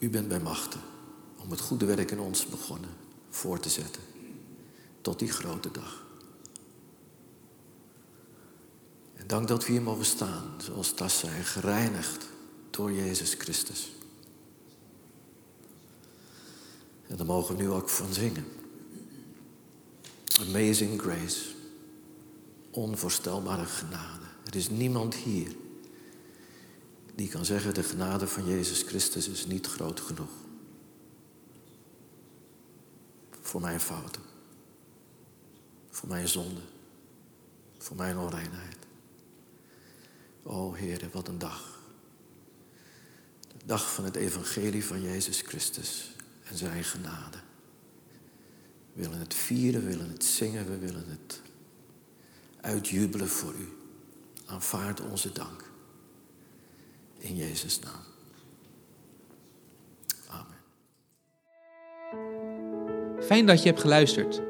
[SPEAKER 3] U bent bij machten om het goede werk in ons begonnen voor te zetten tot die grote dag. En dank dat we hier mogen staan, zoals Tas zei, gereinigd door Jezus Christus. En daar mogen we nu ook van zingen. Amazing grace. Onvoorstelbare genade. Er is niemand hier die kan zeggen de genade van Jezus Christus is niet groot genoeg. Voor mijn fouten voor mijn zonde, voor mijn onreinheid. O Heer, wat een dag. De dag van het evangelie van Jezus Christus en zijn genade. We willen het vieren, we willen het zingen, we willen het uitjubelen voor u. Aanvaard onze dank. In Jezus' naam. Amen.
[SPEAKER 4] Fijn dat je hebt geluisterd.